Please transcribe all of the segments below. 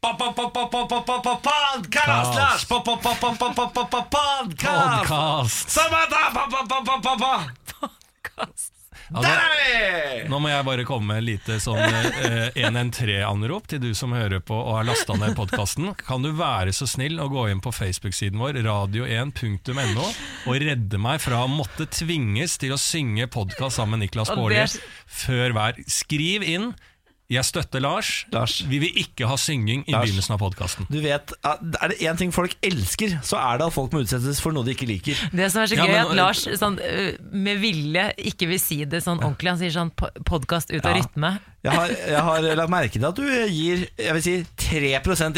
Podcast! Podcast. Samantha! Der er vi! Nå må jeg bare komme med et lite sånn eh, 113-anrop til du som hører på og har lasta ned podkasten. Kan du være så snill å gå inn på Facebook-siden vår, radio1.no, og redde meg fra å måtte tvinges til å synge podkast sammen med Niklas Baarli før hver Skriv inn 'Jeg støtter Lars'. Lars. Vi vil ikke ha synging i Lars. begynnelsen av podkasten. Du vet, Er det én ting folk elsker, så er det at folk må utsettes for noe de ikke liker. Det som er så Ja, gøy, men- er at Lars sånn, øh, med vilje ikke vil si det sånn ordentlig. Han sier sånn podkast ut av Ja. rytme. Jeg har, jeg har lagt merke til at du gir jeg vil si, 3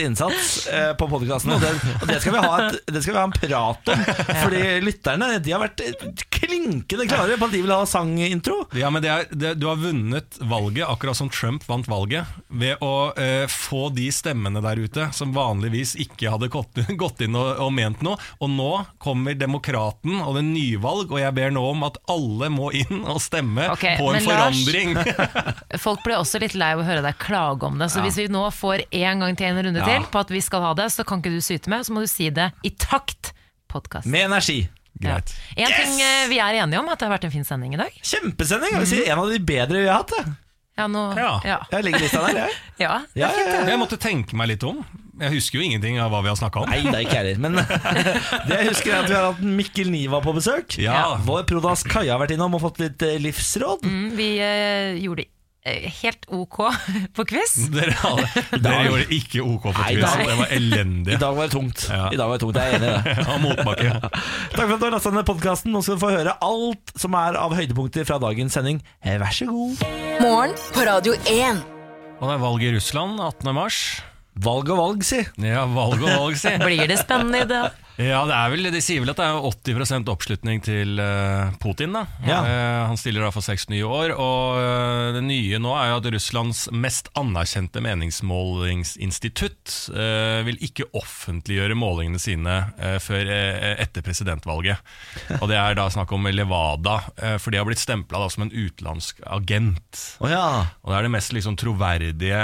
innsats eh, på podkasten, og, det, og det, skal vi ha et, det skal vi ha en prat om. Fordi lytterne de har vært klinkende klare på at de vil ha sangintro. Ja, men det er, det, Du har vunnet valget, akkurat som Trump vant valget, ved å eh, få de stemmene der ute som vanligvis ikke hadde gått, gått inn og, og ment noe. Og nå kommer Demokraten og det er nyvalg, og jeg ber nå om at alle må inn og stemme okay, på en men Lars- forandring. Folk blir også litt lei av å høre deg klage om det. Så hvis vi nå får en gang til en runde Ja. til på at vi skal ha det, så kan ikke du syte med, så må du si det i takt. Podkast. Med energi. Greit. En ting eh, vi er enige om, at det har vært en fin sending i dag. Kjempesending! Jeg vil si En av de bedre vi har hatt. Det. Ja, nå, Ja. ja. jeg legger lista der, jeg. ja. Ja, ja, ja. Jeg måtte tenke meg litt om. Jeg husker jo ingenting av hva vi har snakka om. Nei, det er ikke jeg heller. Men det jeg husker er at vi har hatt Mikkel Niva på besøk. Ja. Vår prodas Kaja har vært innom og fått litt eh, livsråd. Mm, vi uh, gjorde helt ok på quiz. Dere, dere gjorde ikke OK på quiz. Nei, Det var I elendig. dag var det tungt. Ja. I dag var det tungt, Jeg er enig i det. Ja, motbakke. Takk for at du har lastet ned podkasten. Nå skal du få høre alt som er av høydepunkter fra dagens sending. Eh, Vær så god. Morgen på Radio 1. Og det er valg i Russland 18. mars. Valg og valg, si. Ja, valg og valg, si. Blir det spennende i dag? Ja, det er vel, De sier vel at det er 80 oppslutning til eh, Putin. da Ja. Eh, Han stiller da for seks nye år. Og eh, Det nye nå er jo at Russlands mest anerkjente meningsmålingsinstitutt vil ikke offentliggjøre målingene sine før etter presidentvalget. Og Det er da snakk om Levada, for de har blitt stempla som en utenlandsk agent. Oh, ja. Og Det er det mest liksom, troverdige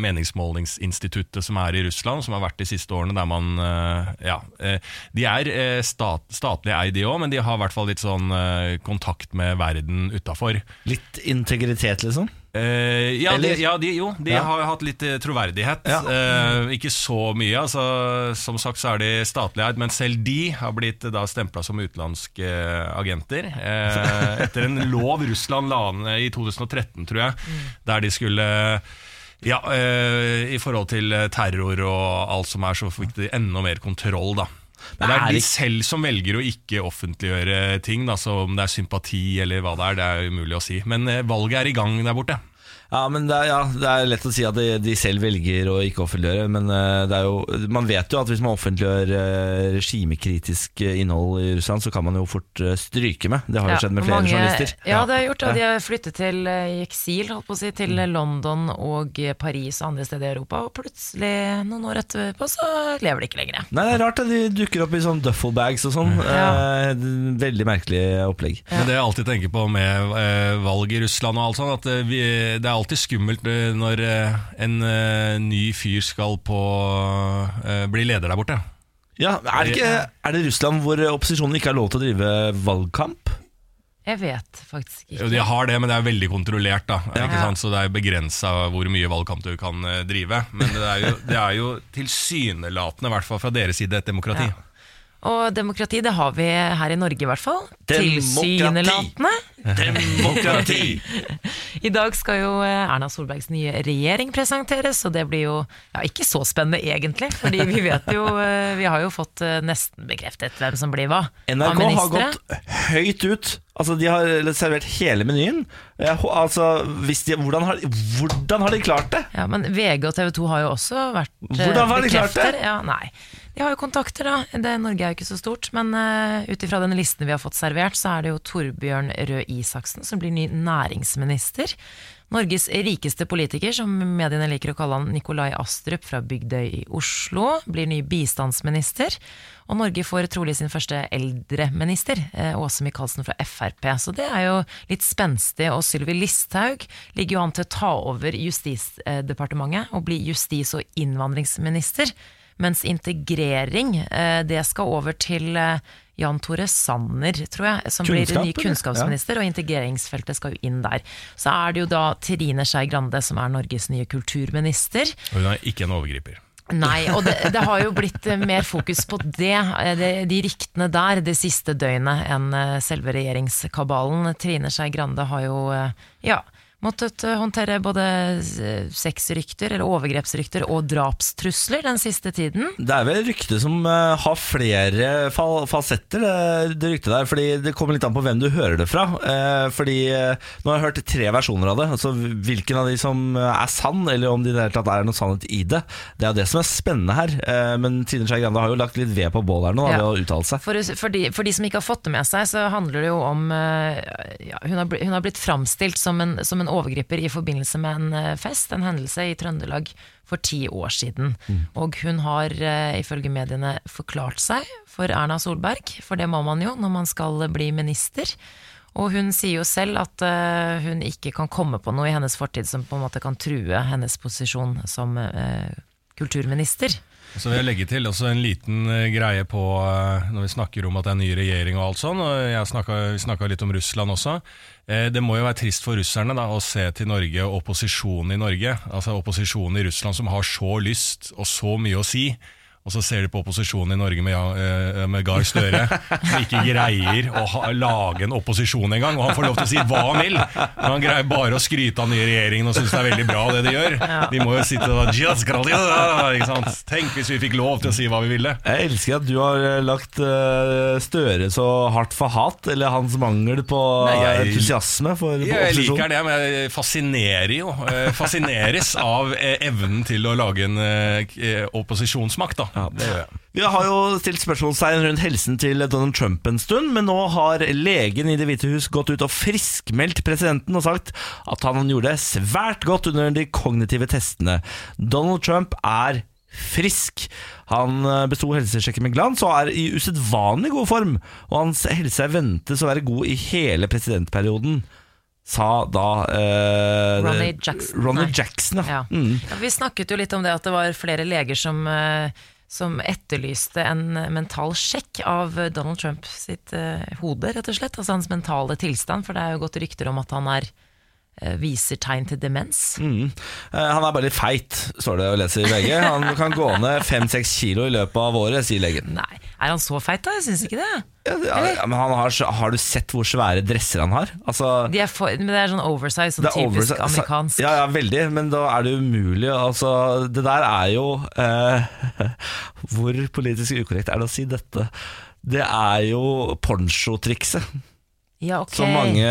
meningsmålingsinstituttet som er i Russland, som har vært de siste årene, der man Ja. Eh, de er eh, stat, statlig eid, de òg, men de har i hvert fall litt sånn eh, kontakt med verden utafor. Litt integritet, liksom. Uh, ja, de, ja de, jo, de Ja. har hatt litt eh, troverdighet. Ja. Uh, ikke så mye. Altså, som sagt så er de statlig eid, men selv de har blitt da stempla som utenlandske agenter. Uh, etter en lov Russland la ned i 2013, tror jeg, der de skulle ja, eh, I forhold til eh, terror og alt som er, så fikk de enda mer kontroll, da. Men det er de selv som velger å ikke offentliggjøre ting. Da, så Om det er sympati eller hva det er, det er umulig å si. Men eh, valget er i gang der borte. Ja, men det er, ja, det er lett å si at de, de selv velger å ikke offentliggjøre, men eh, det er jo, man vet jo at hvis man offentliggjør eh, regimekritisk innhold i Russland, så kan man jo fort eh, stryke med. Det har jo skjedd med flere mange- journalister. Ja, det har gjort, det. de har flyttet til i eksil, holdt på å si, til London og Paris og andre steder i Europa, og plutselig, noen år etterpå, så lever de ikke lenger. Nei, det er rart at de dukker opp i sånn duffelbags og sånn. Ja. Eh, veldig merkelig opplegg. Men det jeg alltid tenker på med eh, valg i Russland og alt sånt, at vi, det er alltid skummelt når eh, en eh, ny fyr skal på eh, bli leder der borte. Ja, er det, ikke, er det Russland hvor opposisjonen ikke har lov til å drive valgkamp? Jeg vet faktisk ikke. de har det, men det er veldig kontrollert, da. Ikke sant? Så det er begrensa hvor mye valgkamp du kan drive. Men det er jo, det er jo tilsynelatende, i hvert fall fra deres side, et demokrati. Ja. Og demokrati, det har vi her i Norge i hvert fall. Tilsynelatende. Demokrati! I dag skal jo eh, Erna Solbergs nye regjering presenteres, og det blir jo ja, ikke så spennende egentlig, fordi vi vet jo eh, Vi har jo fått eh, nesten bekreftet hvem som blir hva. NRK har gått høyt ut. Altså, De har servert hele menyen. Altså, de, hvordan, har, hvordan har de klart det? Ja, men VG og TV 2 har jo også vært Hvordan har de klart det? Ja, nei. De har jo kontakter, da. Det, Norge er jo ikke så stort. Men uh, ut ifra den listen vi har fått servert, så er det jo Torbjørn Røe Isaksen som blir ny næringsminister. Norges rikeste politiker, som mediene liker å kalle han Nikolai Astrup fra Bygdøy i Oslo, blir ny bistandsminister. Og Norge får trolig sin første eldreminister, eh, Åse Michaelsen fra Frp. Så det er jo litt spenstig. Og Sylvi Listhaug ligger jo an til å ta over Justisdepartementet og bli justis- og innvandringsminister. Mens integrering, eh, det skal over til eh, Jan Tore Sanner, tror jeg, som blir ny kunnskapsminister, kunnskapsminister, og integreringsfeltet skal jo inn der. Så er det jo da Trine Skei Grande som er Norges nye kulturminister. Og hun er ikke en overgriper. Nei, og det, det har jo blitt eh, mer fokus på det, de ryktene der, det siste døgnet, enn selve regjeringskabalen. Trine Skei Grande har jo, ja, måttet eh, håndtere både eh, sexrykter, eller overgrepsrykter, og drapstrusler den siste tiden. Det er vel et rykte som eh, har flere fasetter, det, det ryktet der. Fordi det kommer litt an på hvem du hører det fra. Fordi Nå har jeg hørt tre versjoner av det. Altså Hvilken av de som er sann, eller om det i det hele tatt er noe sannhet i det. Det er jo det som er spennende her. Men Trine Skei Grande har jo lagt litt ved på bålet her nå Ja. ved å uttale seg. For, for, de, for de som ikke har fått det med seg, så handler det jo om ja, hun, har hun har blitt framstilt som en, som en overgriper i forbindelse med en eh, fest, en hendelse i Trøndelag for ti år siden. Og hun har eh, ifølge mediene forklart seg for Erna Solberg, for det må man jo når man skal bli minister. Og hun sier jo selv at eh, hun ikke kan komme på noe i hennes fortid som på en måte kan true hennes posisjon som kulturminister. Så vil jeg legge til også en liten eh, greie på eh, når vi snakker om at det er ny regjering og alt sånn, og snakket, vi snakka litt om Russland også. Eh, Det må jo være trist for russerne da, å se til Norge og opposisjonen i Norge. Altså opposisjonen i Russland som har så lyst og så mye å si. Og så ser de på opposisjonen i Norge med, Ja- eh, med Gahr Støre, som ikke greier å ha, lage en opposisjon engang. Og han får lov til å si hva han vil, men han greier bare å skryte av den nye regjeringen og synes det er veldig bra det de gjør. De må jo sitte og «Just ikke sant? Tenk hvis vi fikk lov til å si hva vi ville. Jeg elsker at du har eh, lagt eh, Støre så hardt for hat, eller hans mangel på Nei, jeg- entusiasme for Jeg liker det, men jeg fascinerer jo. Fascineres av evnen til å lage en opposisjonsmakt, da. Det gjør jeg. Vi har jo stilt spørsmålstegn rundt helsen til Donald Trump en stund, men nå har legen i Det hvite hus gått ut og friskmeldt presidenten og sagt at han gjorde det svært godt under de kognitive testene. Donald Trump er frisk. Han eh, besto helsesjekken med glans og er i usedvanlig god form, og hans helse ventes å være god i hele presidentperioden. Sa da eh, Ronny Jackson. Ronny Jackson, ja. Ja. Mm. Ja, vi snakket jo litt om det at det var flere leger som, eh, som etterlyste en mental sjekk av Donald Trump sitt eh, hode, rett og slett. Altså hans mentale tilstand, for det er jo gått rykter om at han er viser tegn til demens. Mm. Eh, Han er bare litt feit, står det å lese i VG. Han kan gå ned fem-seks kilo i løpet av året, sier legen. Nei, er han så feit da? Jeg syns ikke det. Ja, men han har, har du sett hvor svære dresser han har? Altså, De er for, men det er sånn oversize, sånn typisk oversize- amerikansk. Ja, ja, veldig, men da er det umulig. Altså, det der er jo eh, Hvor politisk ukorrekt er det å si dette? Det er jo ponchotrikset Ja, okay. som mange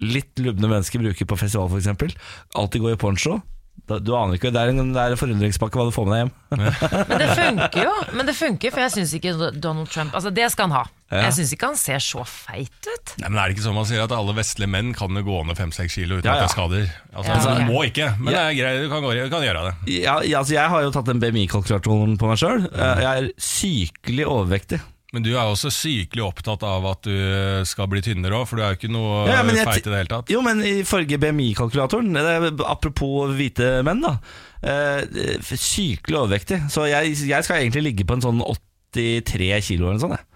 litt lubne mennesker bruker på festival, f.eks. Alltid går i poncho. Du aner ikke, Det er en, det er en forundringspakke hva du får med deg hjem. Men det funker jo, men det funker, for jeg syns ikke Donald Trump Altså, det skal han ha. Ja. Jeg syns ikke han ser så feit ut. Nei, men Er det ikke sånn man sier at alle vestlige menn kan jo gå ned fem-seks kilo uten Ja, ja. at det skader? Altså, Ja, altså. Du må ikke, men Ja. det er greit, du kan, gå, du kan gjøre det. Ja, ja, altså jeg har jo tatt den BMI-kalkulatoren på meg sjøl. Jeg er sykelig overvektig. Men du er også sykelig opptatt av at du skal bli tynnere òg, for du er jo ikke noe Ja, jeg feit i det hele tatt. Jo, men ifølge BMI-kalkulatoren, apropos hvite menn, da. Eh, sykelig overvektig. Så jeg, jeg skal egentlig ligge på en sånn 83 kilo eller noe sånt. Jeg.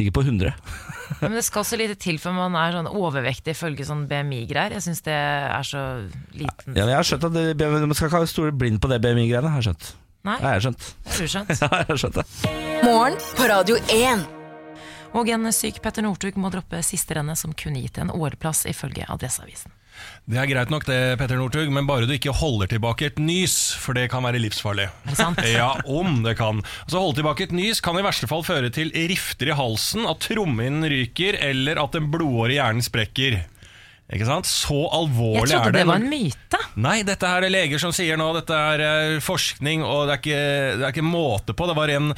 Ligge på 100. Men det skal så lite til før man er sånn overvektig ifølge sånn BMI-greier. Jeg syns det er så liten Ja, jeg har skjønt at det, man skal ikke være store blind på det BMI-greiene. Har jeg skjønt. Nei, jeg har skjønt. det har du skjønt. Ja, jeg har skjønt det. Morgen på Radio 1. Og en syk Petter Northug må droppe siste rennet, som kunne gitt en åreplass, ifølge Adresseavisen. Det er greit nok det, Petter Northug, men bare du ikke holder tilbake et nys, for det kan være livsfarlig. Er det sant? Ja, om det kan. Altså Holde tilbake et nys kan i verste fall føre til rifter i halsen, at trommehinnen ryker, eller at den blodåre hjernen sprekker. Ikke sant? Så alvorlig er det. Jeg trodde det var en myte. Nei, dette her er leger som sier nå, dette er eh, forskning, og det er ikke, det er ikke måte på. Det var en,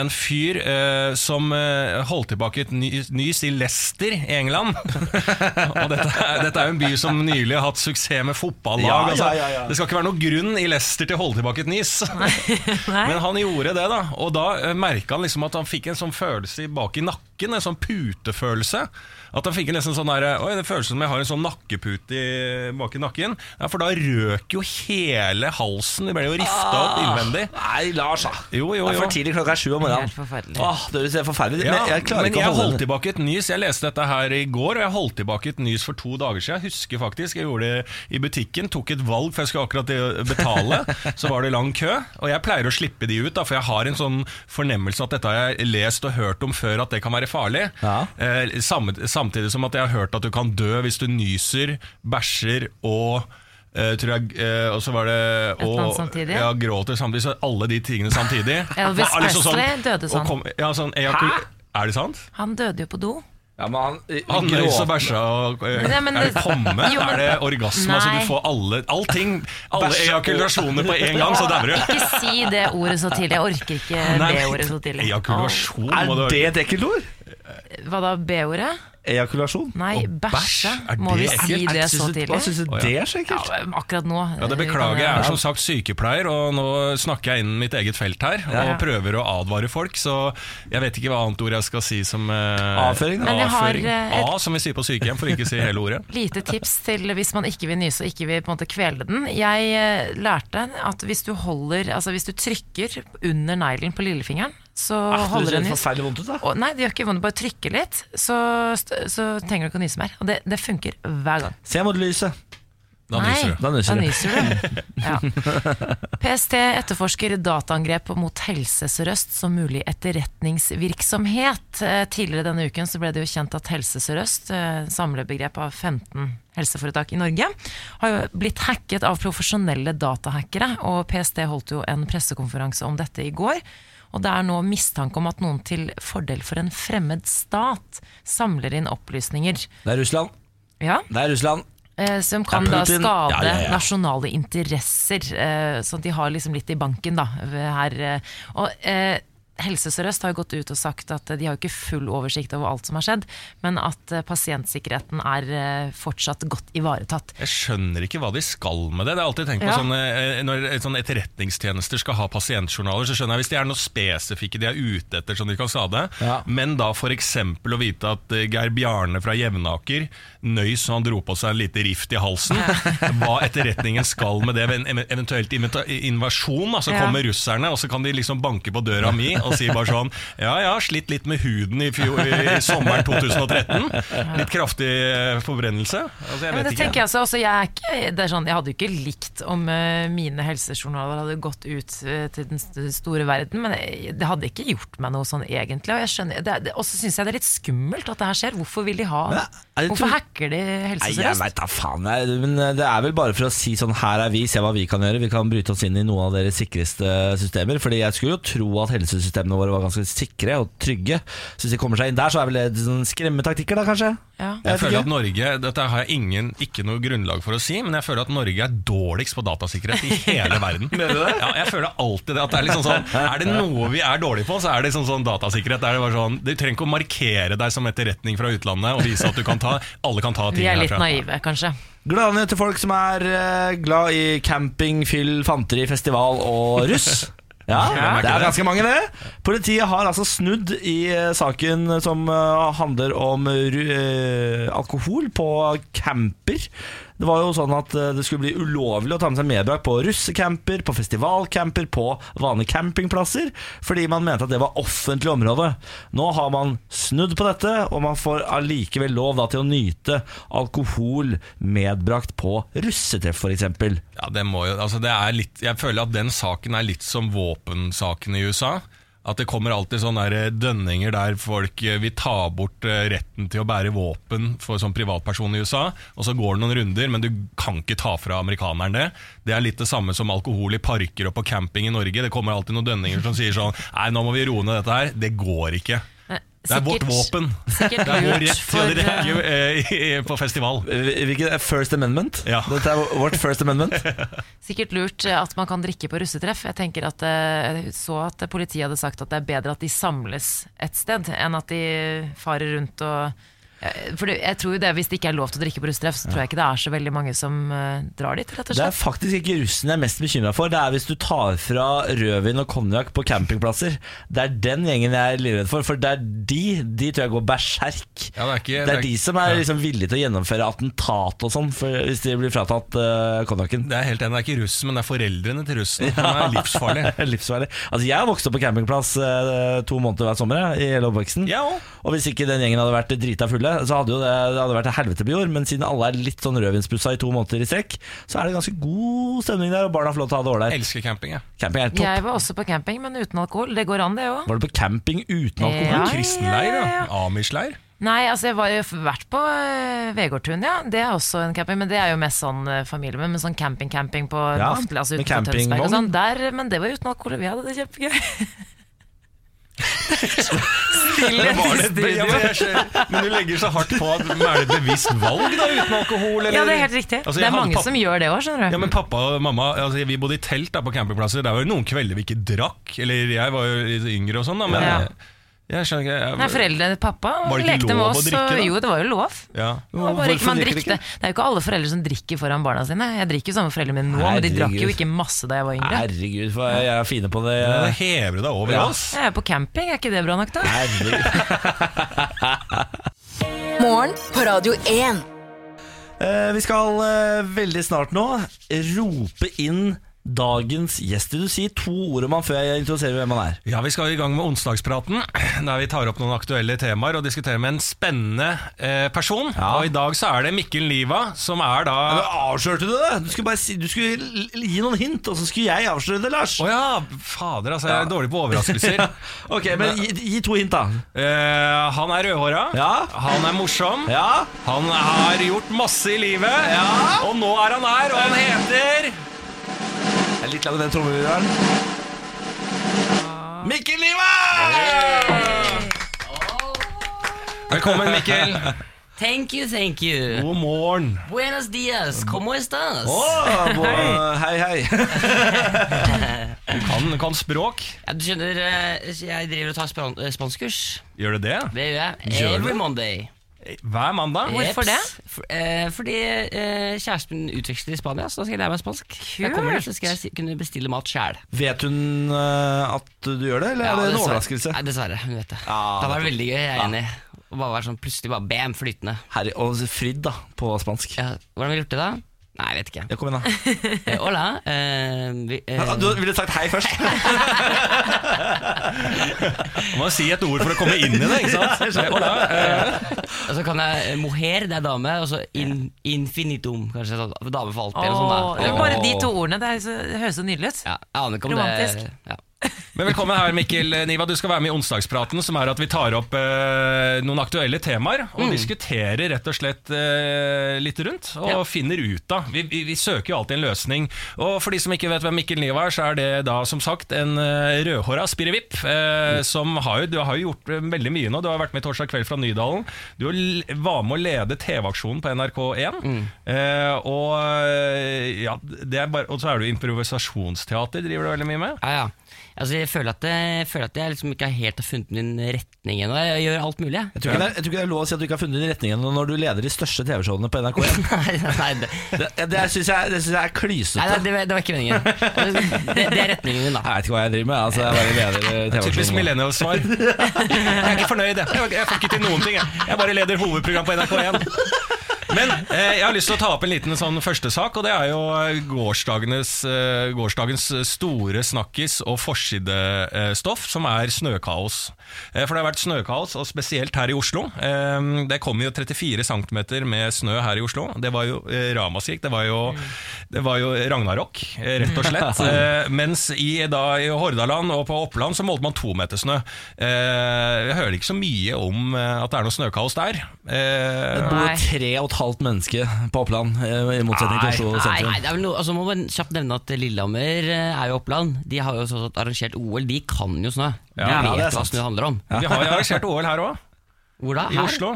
en fyr eh, som eh, holdt tilbake et ny, nys i Leicester i England. og dette er, dette er jo en by som nylig har hatt suksess med fotballag. Ja, altså. ja, ja, ja. Det skal ikke være noen grunn i Leicester til å holde tilbake et nys. Men han gjorde det, da. Og da uh, merka han liksom at han fikk en sånn følelse bak i nakken, en sånn putefølelse. At han fikk nesten sånn der, Oi, det føles som jeg har en sånn nakkepute i, bak i nakken. Ja, For da røk jo hele halsen. Det ble jo rifta opp innvendig. Nei, Lars, da. Jo, jo, Det er for tidlig klokka er sju om morgenen. Helt forferdelig. Åh, det er forferdelig ut. Ja, Men jeg klarer men ikke jeg å holde holdt tilbake et nys. Jeg leste dette her i går, og jeg holdt tilbake et nys for to dager siden. Jeg husker faktisk, jeg gjorde det i butikken, tok et valg, for jeg skulle akkurat betale. så var det lang kø, og jeg pleier å slippe de ut, da, for jeg har en sånn fornemmelse at dette har jeg lest og hørt om før, at det kan være farlig. Ja. Eh, samtidig som at jeg har hørt at du kan dø hvis du nyser, bæsjer og Uh, jeg, uh, og så var det og, samtidig? Ja, gråter samtidig. Så alle de tingene samtidig. Elvis Presley liksom Presley døde sånn. kom- ja, sånn ejakul- Hæ? Er det sant? Han døde jo på do. Ja, men han, Han nøys og bæsja og Er det komme? Jo, men- er det orgasme? Altså du får alle Allting. Alle ejakulasjoner på en gang, så dauer du. Ikke si det ordet så tidlig. Jeg orker ikke Nei, det ordet så tidlig. Ejakulasjon må Er det et ekkelt ord? Hva da, B-ordet? Ejakulasjon? Nei, bæsje. bæsj? Må vi si det så tidlig? Hva syns du det er så ekkelt? Ja, akkurat nå. Ja, det beklager jeg. Jeg er som sagt sykepleier, og nå snakker jeg innen mitt eget felt her. Ja. Og prøver å advare folk, så jeg vet ikke hva annet ord jeg skal si som eh, Avføring. Men jeg har, eh, A, som vi sier på sykehjem, for ikke å si hele ordet. Lite tips til hvis man ikke vil nyse og ikke vil på en måte kvele den. Jeg eh, lærte at hvis du holder Altså hvis du trykker under neglen på lillefingeren, så Ah, det holder ser en nys. forferdelig vondt ut, da. Og, nei, det gjør ikke vondt. Bare trykke litt, så, så trenger du ikke å nyse mer. Og det, det funker hver gang. Se mot lyset. Da nyser du. Da nyser da du. nyser du. Ja. PST etterforsker dataangrep mot Helse Sør-Øst som mulig etterretningsvirksomhet. Eh, Tidligere denne uken så ble det jo kjent at Helse Sør-Øst, eh, samlebegrep av 15 helseforetak i Norge, har jo blitt hacket av profesjonelle datahackere. Og PST holdt jo en pressekonferanse om dette i går. Og det er nå mistanke om at noen til fordel for en fremmed stat samler inn opplysninger. Det er Russland. Ja, Det er Russland. Eh, som kan da skade Ja, ja, nasjonale interesser. Eh, at de har liksom litt i banken, da. Her, eh. og eh, Helse Sør-Øst har jo gått ut og sagt at de har jo ikke full oversikt over alt som har skjedd, men at eh, pasientsikkerheten er eh, fortsatt godt ivaretatt. Jeg skjønner ikke hva de skal med det. Det har alltid tenkt på Ja. sånne, eh, Når et sånn etterretningstjenester skal ha pasientjournaler, så skjønner jeg hvis det er noe spesifikke de er ute etter som de kan skade. Ja. Men da f.eks. å vite at eh, Geir Bjarne fra Jevnaker nøys så han dro på seg en lite rift i halsen. Hva etterretningen skal med det ved en eventuelt invasjon. Da, så Ja. kommer russerne, og så kan de liksom banke på døra mi og si bare sånn Ja jeg har slitt litt med huden i, fjor, i sommeren 2013. Litt kraftig eh, forbrennelse. Altså, jeg Ja, det ikke. tenker jeg også, altså, jeg, er ikke, det er sånn, jeg hadde jo ikke likt om eh, mine helsejournaler hadde gått ut eh, til den store verden, men det hadde ikke gjort meg noe sånn egentlig. Og jeg skjønner, det, det, også syns jeg det er litt skummelt at det her skjer. Hvorfor vil de ha det Hvorfor hacker de Helse Nei, jeg Sør-Øst? veit da faen. jeg. Men det er vel bare for å si sånn her er vi, se hva vi kan gjøre. Vi kan bryte oss inn i noen av deres sikreste systemer. Fordi jeg skulle jo tro at helsesystemene våre var ganske sikre og trygge. Så hvis de kommer seg inn der, så er vel det sånn skremmetaktikker, da kanskje? Ja. Jeg Jeg føler at Norge, Dette har jeg ingen, ikke noe grunnlag for å si, men jeg føler at Norge er dårligst på datasikkerhet i hele verden. Mener du det? Ja, jeg føler alltid det. At det er, liksom sånn, er det noe vi er dårlige på, så er det sånn, sånn datasikkerhet. Er bare sånn, du trenger ikke å markere deg som etterretning fra utlandet og vise at du kan ta, alle kan ta ting Vi er litt herfra. naive, kanskje. Gladnyhet til folk som er eh, glad i camping, fyll, fanteri, festival og russ. Ja, det er ganske mange det. Politiet har altså snudd i eh, saken som eh, handler om eh, alkohol på camper. Det var jo sånn at eh, det skulle bli ulovlig å ta med seg medbrakt på russecamper, på festivalcamper, på vanlige campingplasser, fordi man mente at det var offentlig område. Nå har man snudd på dette, og man får allikevel lov da, til å nyte alkohol medbrakt på russetreff, f.eks. Ja, det må jo, altså det er litt, jeg føler at den saken er litt som våpensaken i USA. At det kommer alltid sånne dønninger der folk eh, vil ta bort eh, retten til å bære våpen for som privatperson i USA, og så går det noen runder, men du kan ikke ta fra amerikaneren det. Det er litt det samme som alkohol i parker og på camping i Norge. Det kommer alltid noen dønninger som sier sånn Nei, nå må vi roe ned dette her. Det går ikke. Det er vårt våpen. Sikkert Det er vår rett til å eh, i- på festival. Hvilket er First Amendment? Ja. Dette er vårt First Amendment. Sikkert lurt eh, at man kan drikke på russetreff. Jeg tenker at eh, Jeg så at politiet hadde sagt at det er bedre at de samles et sted, enn at de farer rundt og eh, For det- jeg tror jo det, Hvis det ikke er lov til å drikke på russetreff, så tror jeg ikke det er så veldig mange som eh, drar dit. rett og Det er faktisk ikke russen jeg er mest bekymra for. Det er hvis du tar fra rødvin og konjakk på campingplasser. Det er den gjengen jeg er livredd for. For det er de De tror jeg går berserk. Ja, det er ikke- det er de som er liksom villige til å gjennomføre attentat og sånn, hvis de blir fratatt uh, konjakken. Det er helt enig, det er ikke russen, men det er foreldrene til russen. som er livsfarlig. Livsfarlig. Altså, jeg har vokst opp på campingplass uh, to måneder hver sommer jeg, i hele oppveksten. Ja. Og hvis ikke den gjengen hadde vært drita fulle, så hadde jo det, det hadde vært et helvete på jord. Men siden alle er litt sånn rødvinspussa i to måneder i strekk, så er det ganske god stemning der, og barna får lov til å ha det ålreit. Elsker camping, jeg. Camping er topp. Jeg var også på camping, men uten alkohol. Det går an, det òg. Var du på camping uten alkohol? Ja. Kristenleir, ja, ja. ja. Amish-leir. Nei, altså jeg har vært på uh, Vegårdtun, ja. Det er også en camping, men det er jo mest sånn uh, familie med, med sånn camping-camping på Ja, Naftli, altså utenfor Tønsberg og sånn. Der, men det var uten alkohol, og vi hadde det kjempegøy. Stille Men, studio. ja, men, du legger så hardt på at Er det et bevisst valg da, uten alkohol? Eller? Ja, det er helt riktig. Altså, det er mange pappa- som gjør det òg, skjønner du. Ja, men pappa og mamma altså, Vi bodde i telt da på campingplasser. Det var jo noen kvelder vi ikke drakk. Eller jeg var jo litt yngre og sånn, da, men Ja. Jeg, skjønner ikke jeg, Nei, foreldrene pappa Var det ikke lekte med lov å oss, drikke, og da? jo, det var jo lov. ja. Det var bare ikke, Hvorfor man drikker de ikke? det er jo ikke alle foreldre som drikker foran barna sine. Jeg drikker jo sammen med foreldrene mine nå, men de drakk jo Herregud. ikke masse da jeg var yngre. Herregud, for jeg er fine på det. Da hever du deg over Ja. oss. Jeg er på camping, er ikke det bra nok, da? Herregud. Morgen på Radio 1. Eh, vi skal eh, veldig snart nå rope inn dagens gjest. Du si to ord om han før jeg introduserer hvem han er? Ja, Vi skal i gang med onsdagspraten, der vi tar opp noen aktuelle temaer og diskuterer med en spennende eh, person. Ja. Og I dag så er det Mikkel Niva, som er da Men avslørte du det? Du skulle si, du skulle gi noen hint, og så skulle jeg avsløre det, Lars. Å ja! Fader, altså. Jeg er dårlig på overraskelser. Ok, men gi, gi to hint, da. Eh, han er rødhåra. Ja. Han er morsom. Ja. Han har gjort masse i livet. Ja. Og nå er han her, og han heter er litt lang den trommevirvelen. Mikkel Niva! Velkommen, Mikkel. Thank you, thank you. God morgen. Buenos dias, ¿cómo estás? Åh, bo- hei, hei. Du kan, du kan språk. Ja, du skjønner, eh, jeg driver og tar span eh, spanskkurs. Gjør du det? Det gjør jeg. Gjør du Every? Monday. Hver mandag? Hvorfor det? For, eh, fordi eh, kjæresten min utveksler i Spania, så da skal jeg lære meg spansk. Jeg kommer dit, så skal jeg si- kunne bestille mat sjæl. Vet hun eh, at du gjør det, eller er det en overraskelse? Nei, dessverre. Hun vet det. Ja, det hadde vært veldig gøy, jeg er enig. Å bare være sånn plutselig bare bam, flytende. Herre, og Frid, da, på spansk. Ja, hvordan ville du gjort det da? Nei, jeg vet ikke. Ja, kom igjen, da. Eh, hola. eh, vi, eh, Ja, Du ville sagt hei først. Du må si et ord for å komme inn i det. ikke sant? Eh, Hola. Eh, Og så kan jeg mohair, det er dame, og så in, infinitum, kanskje. Sånn, dame for alltid, eller sånt sånn. da. bare de to ordene, det, er så, det høres så nydelig ut. Ja, jeg aner ikke om Romantisk. det ja. Men velkommen her, Mikkel Niva. Du skal være med i Onsdagspraten, som er at vi tar opp eh, noen aktuelle temaer og diskuterer rett og slett eh, litt rundt, og Ja. finner ut av. Vi, vi, vi søker jo alltid en løsning. Og for de som ikke vet hvem Mikkel Niva er, så er det da som sagt en eh, rødhåra spirrevipp, eh, som har jo, du har jo gjort eh, veldig mye nå. Du har vært med Torsdag kveld fra Nydalen. Du var med å lede TV-aksjonen på NRK1. Eh, og, eh, ja, det er bare, og så er du improvisasjonsteater, driver du veldig mye med. Ja, ja. Altså, jeg føler at, jeg, føler at jeg liksom ikke helt har funnet min retning ennå. Jeg gjør alt mulig, jeg. Jeg tror, ikke det er, jeg tror ikke det er lov å si at du ikke har funnet din retning ennå når du leder de største TV-showene på NRK1. Nei, nei, det, Det, det syns jeg, jeg er klysete. nei, det, det var ikke meningen. Det, det er retningen min, da. Jeg vet ikke hva jeg driver med. Altså, jeg bare leder Typisk TV-showene. millennial-svar. Jeg er ikke fornøyd, jeg. Jeg, jeg får ikke til noen ting. Jeg, jeg bare leder hovedprogram på NRK1. Men eh, jeg har lyst til å ta opp en liten sånn første sak, og det er jo gårsdagens, eh, gårsdagens store snakkis og forsidestoff, som er snøkaos. Eh, for det har vært snøkaos, og spesielt her i Oslo. Eh, det kom jo 34 cm med snø her i Oslo. Det var jo eh, ramaskrik. Det var jo, det var jo ragnarok, eh, rett og slett. Eh, mens i, da, i Hordaland og på Oppland så målte man to meter snø. Eh, jeg hører ikke så mye om eh, at det er noe snøkaos der. Det Eh, bor Nei. tre og et halvt menneske på Oppland, eh, i motsetning til Oslo sentrum. nei, det er vel noe, altså må man kjapt nevne at Lillehammer eh, er jo Oppland. De har jo sånn at arrangert OL. De kan jo snø. De Ja, det er vet hva sant. snø handler om. Vi har jo arrangert OL her òg, Hvor da? i Her? Oslo.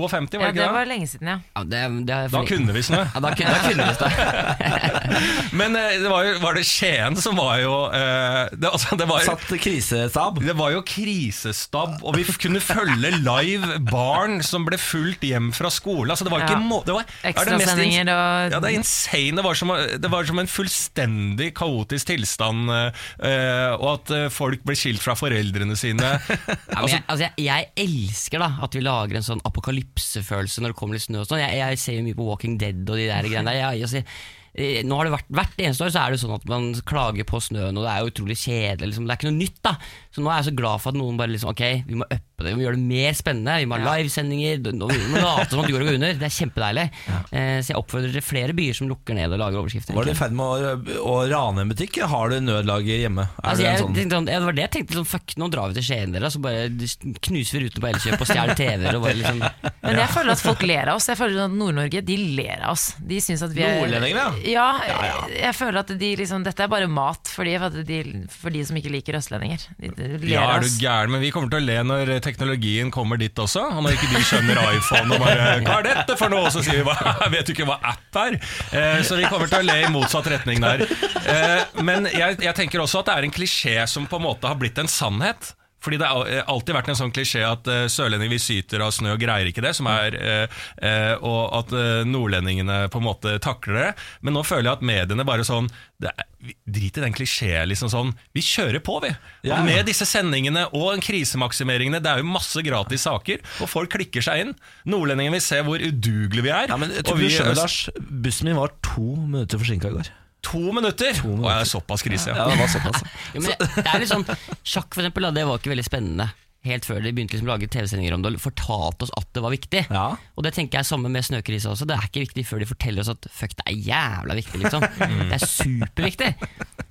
52, var Ja, det det det? var lenge siden, ja. Ja, det, det er Da kunne vi snø. ja, da, kunne, da kunne vi stå. Men eh, det var, jo, var det Skien som var jo eh, det, altså, det, var, Satt krisestab. det var jo krisestab, og vi f- kunne følge live barn som ble fulgt hjem fra skole. Altså, det var ikke Ja. må, det var, er det mest Ekstrasendinger og Ja, det er insane. Det var som, det var som en fullstendig kaotisk tilstand, eh, og at eh, folk ble skilt fra foreldrene sine. Ja, men jeg, altså, jeg, jeg elsker da at vi lager en sånn apokalypsefølelse når det kommer litt snø og sånn. Jeg, jeg ser jo mye på Walking Dead og de der greiene der. Jeg, jeg, nå har det vært, Hvert eneste år så er det sånn at man klager på snøen, og det er jo utrolig kjedelig. Liksom. Det er ikke noe nytt. da Så nå er jeg så glad for at noen bare liksom Ok, vi må uppe det, vi må gjøre det mer spennende. Vi må ha livesendinger. Vi må late som at jorda går under. Det er kjempedeilig. Eh, så jeg oppfordrer til flere byer som lukker ned og lager overskrifter. Var du i ferd med å, å rane en butikk? Har du nødlager hjemme? Er Altså, jeg, sånn- tenkte, sånn- ja, det var det jeg tenkte. Sånn, fuck, nå drar vi til Skien, dere. Så bare knuser vi ruten på Elkjøp og stjeler TV-er. Liksom Men jeg føler at folk ler av oss. Jeg føler at Nord-Norge de ler av oss. De syns at vi er Nordlendingene, ja? Jeg føler at de liksom Dette er bare mat for de, for, de, for de som ikke liker østlendinger. De, de ler Ja, er du gæren, men vi kommer til å le når teknologien kommer dit også. Og når ikke de skjønner iPhone og bare 'Hva er dette for noe?' Og så sier vi 'Jeg vet du ikke hva app er?' Eh, så vi kommer til å le i motsatt retning der. Eh, men jeg, jeg tenker også at det er en klisjé som på en måte har blitt en sannhet. Fordi det har alltid vært en sånn klisjé at uh, sørlendinger vi syter av snø og greier ikke det, som er, uh, uh, og at eh, nordlendingene på en måte takler det. Men nå føler jeg at mediene bare sånn det er, Drit i den klisjeen, liksom sånn. Vi kjører på, vi. Ja. Og med disse sendingene og krisemaksimeringene, det er jo masse gratis saker, og folk klikker seg inn. Nordlendingene vil se hvor udugelige vi er. ja, men jeg og tror vi du skjønner, Lars. Bussen min var to minutter forsinka i går. To minutter! Og jeg er såpass krise. Ja, det var såpass. Jo, men det er litt sånn Sjakk for eksempel, da, det var ikke veldig spennende Helt før de begynte liksom å lage TV-sendinger om det Og fortalte oss at det var viktig. Ja. Og det tenker jeg samme med snøkrisa også. Det er ikke viktig før de forteller oss at Fuck, det er jævla viktig liksom. Det er superviktig.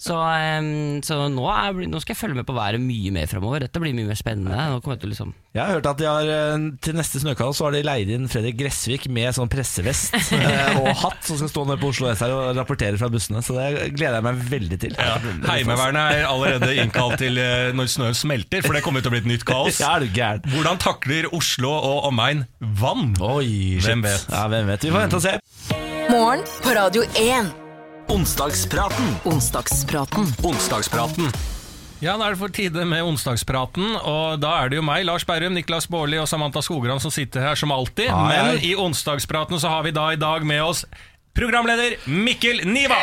Så, um, så nå, er, nå skal jeg følge med på været mye mer fremover. Dette blir mye mer spennende. Nå kommer jeg til liksom Jeg har hørt at de har, eh, til neste snøkall så har de leid inn Fredrik Gressvik med sånn pressevest eh, og hatt som skal stå nede på Oslo S her og rapportere fra bussene. Så det gleder jeg meg veldig til. Ja. Heimevernet er allerede innkalt til eh, når snøen smelter, for det kommer til å bli et nytt kaos. Ja, er du gæren? Hvordan takler Oslo og omegn vann? Oi, shit. Hvem vet? Ja, hvem vet? Vi får vente og se. Morgen på Radio 1. Onsdagspraten. Onsdagspraten. Onsdagspraten. Ja, da er det for tide med onsdagspraten, og da er det jo meg, Lars Berrum, Niklas Baarli og Samantha Skogran som sitter her som alltid. Hei. Men i onsdagspraten så har vi da i dag med oss programleder Mikkel Niva!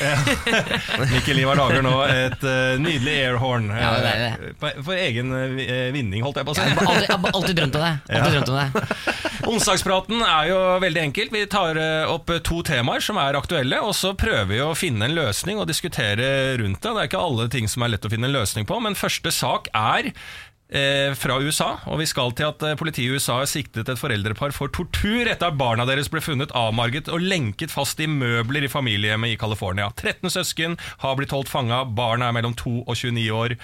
Mikkel Ivar lager nå et uh, nydelig airhorn. eh, Ja, det er det. for, for egen uh, vinning, holdt jeg på å si. Ja, alltid, alltid drømt om det Alltid drømt om det Onsdagspraten er jo veldig enkelt. Vi tar eh, opp to temaer som er aktuelle, og så prøver vi å finne en løsning og diskutere rundt det. Det er ikke alle ting som er lett å finne en løsning på, men første sak er eh, fra USA, og vi skal til at eh, politiet i USA har siktet et foreldrepar for tortur etter at barna deres ble funnet avmarget og lenket fast i møbler i familiehjemmet i California. 13 søsken har blitt holdt fanga, barna er mellom 2 og 29 år.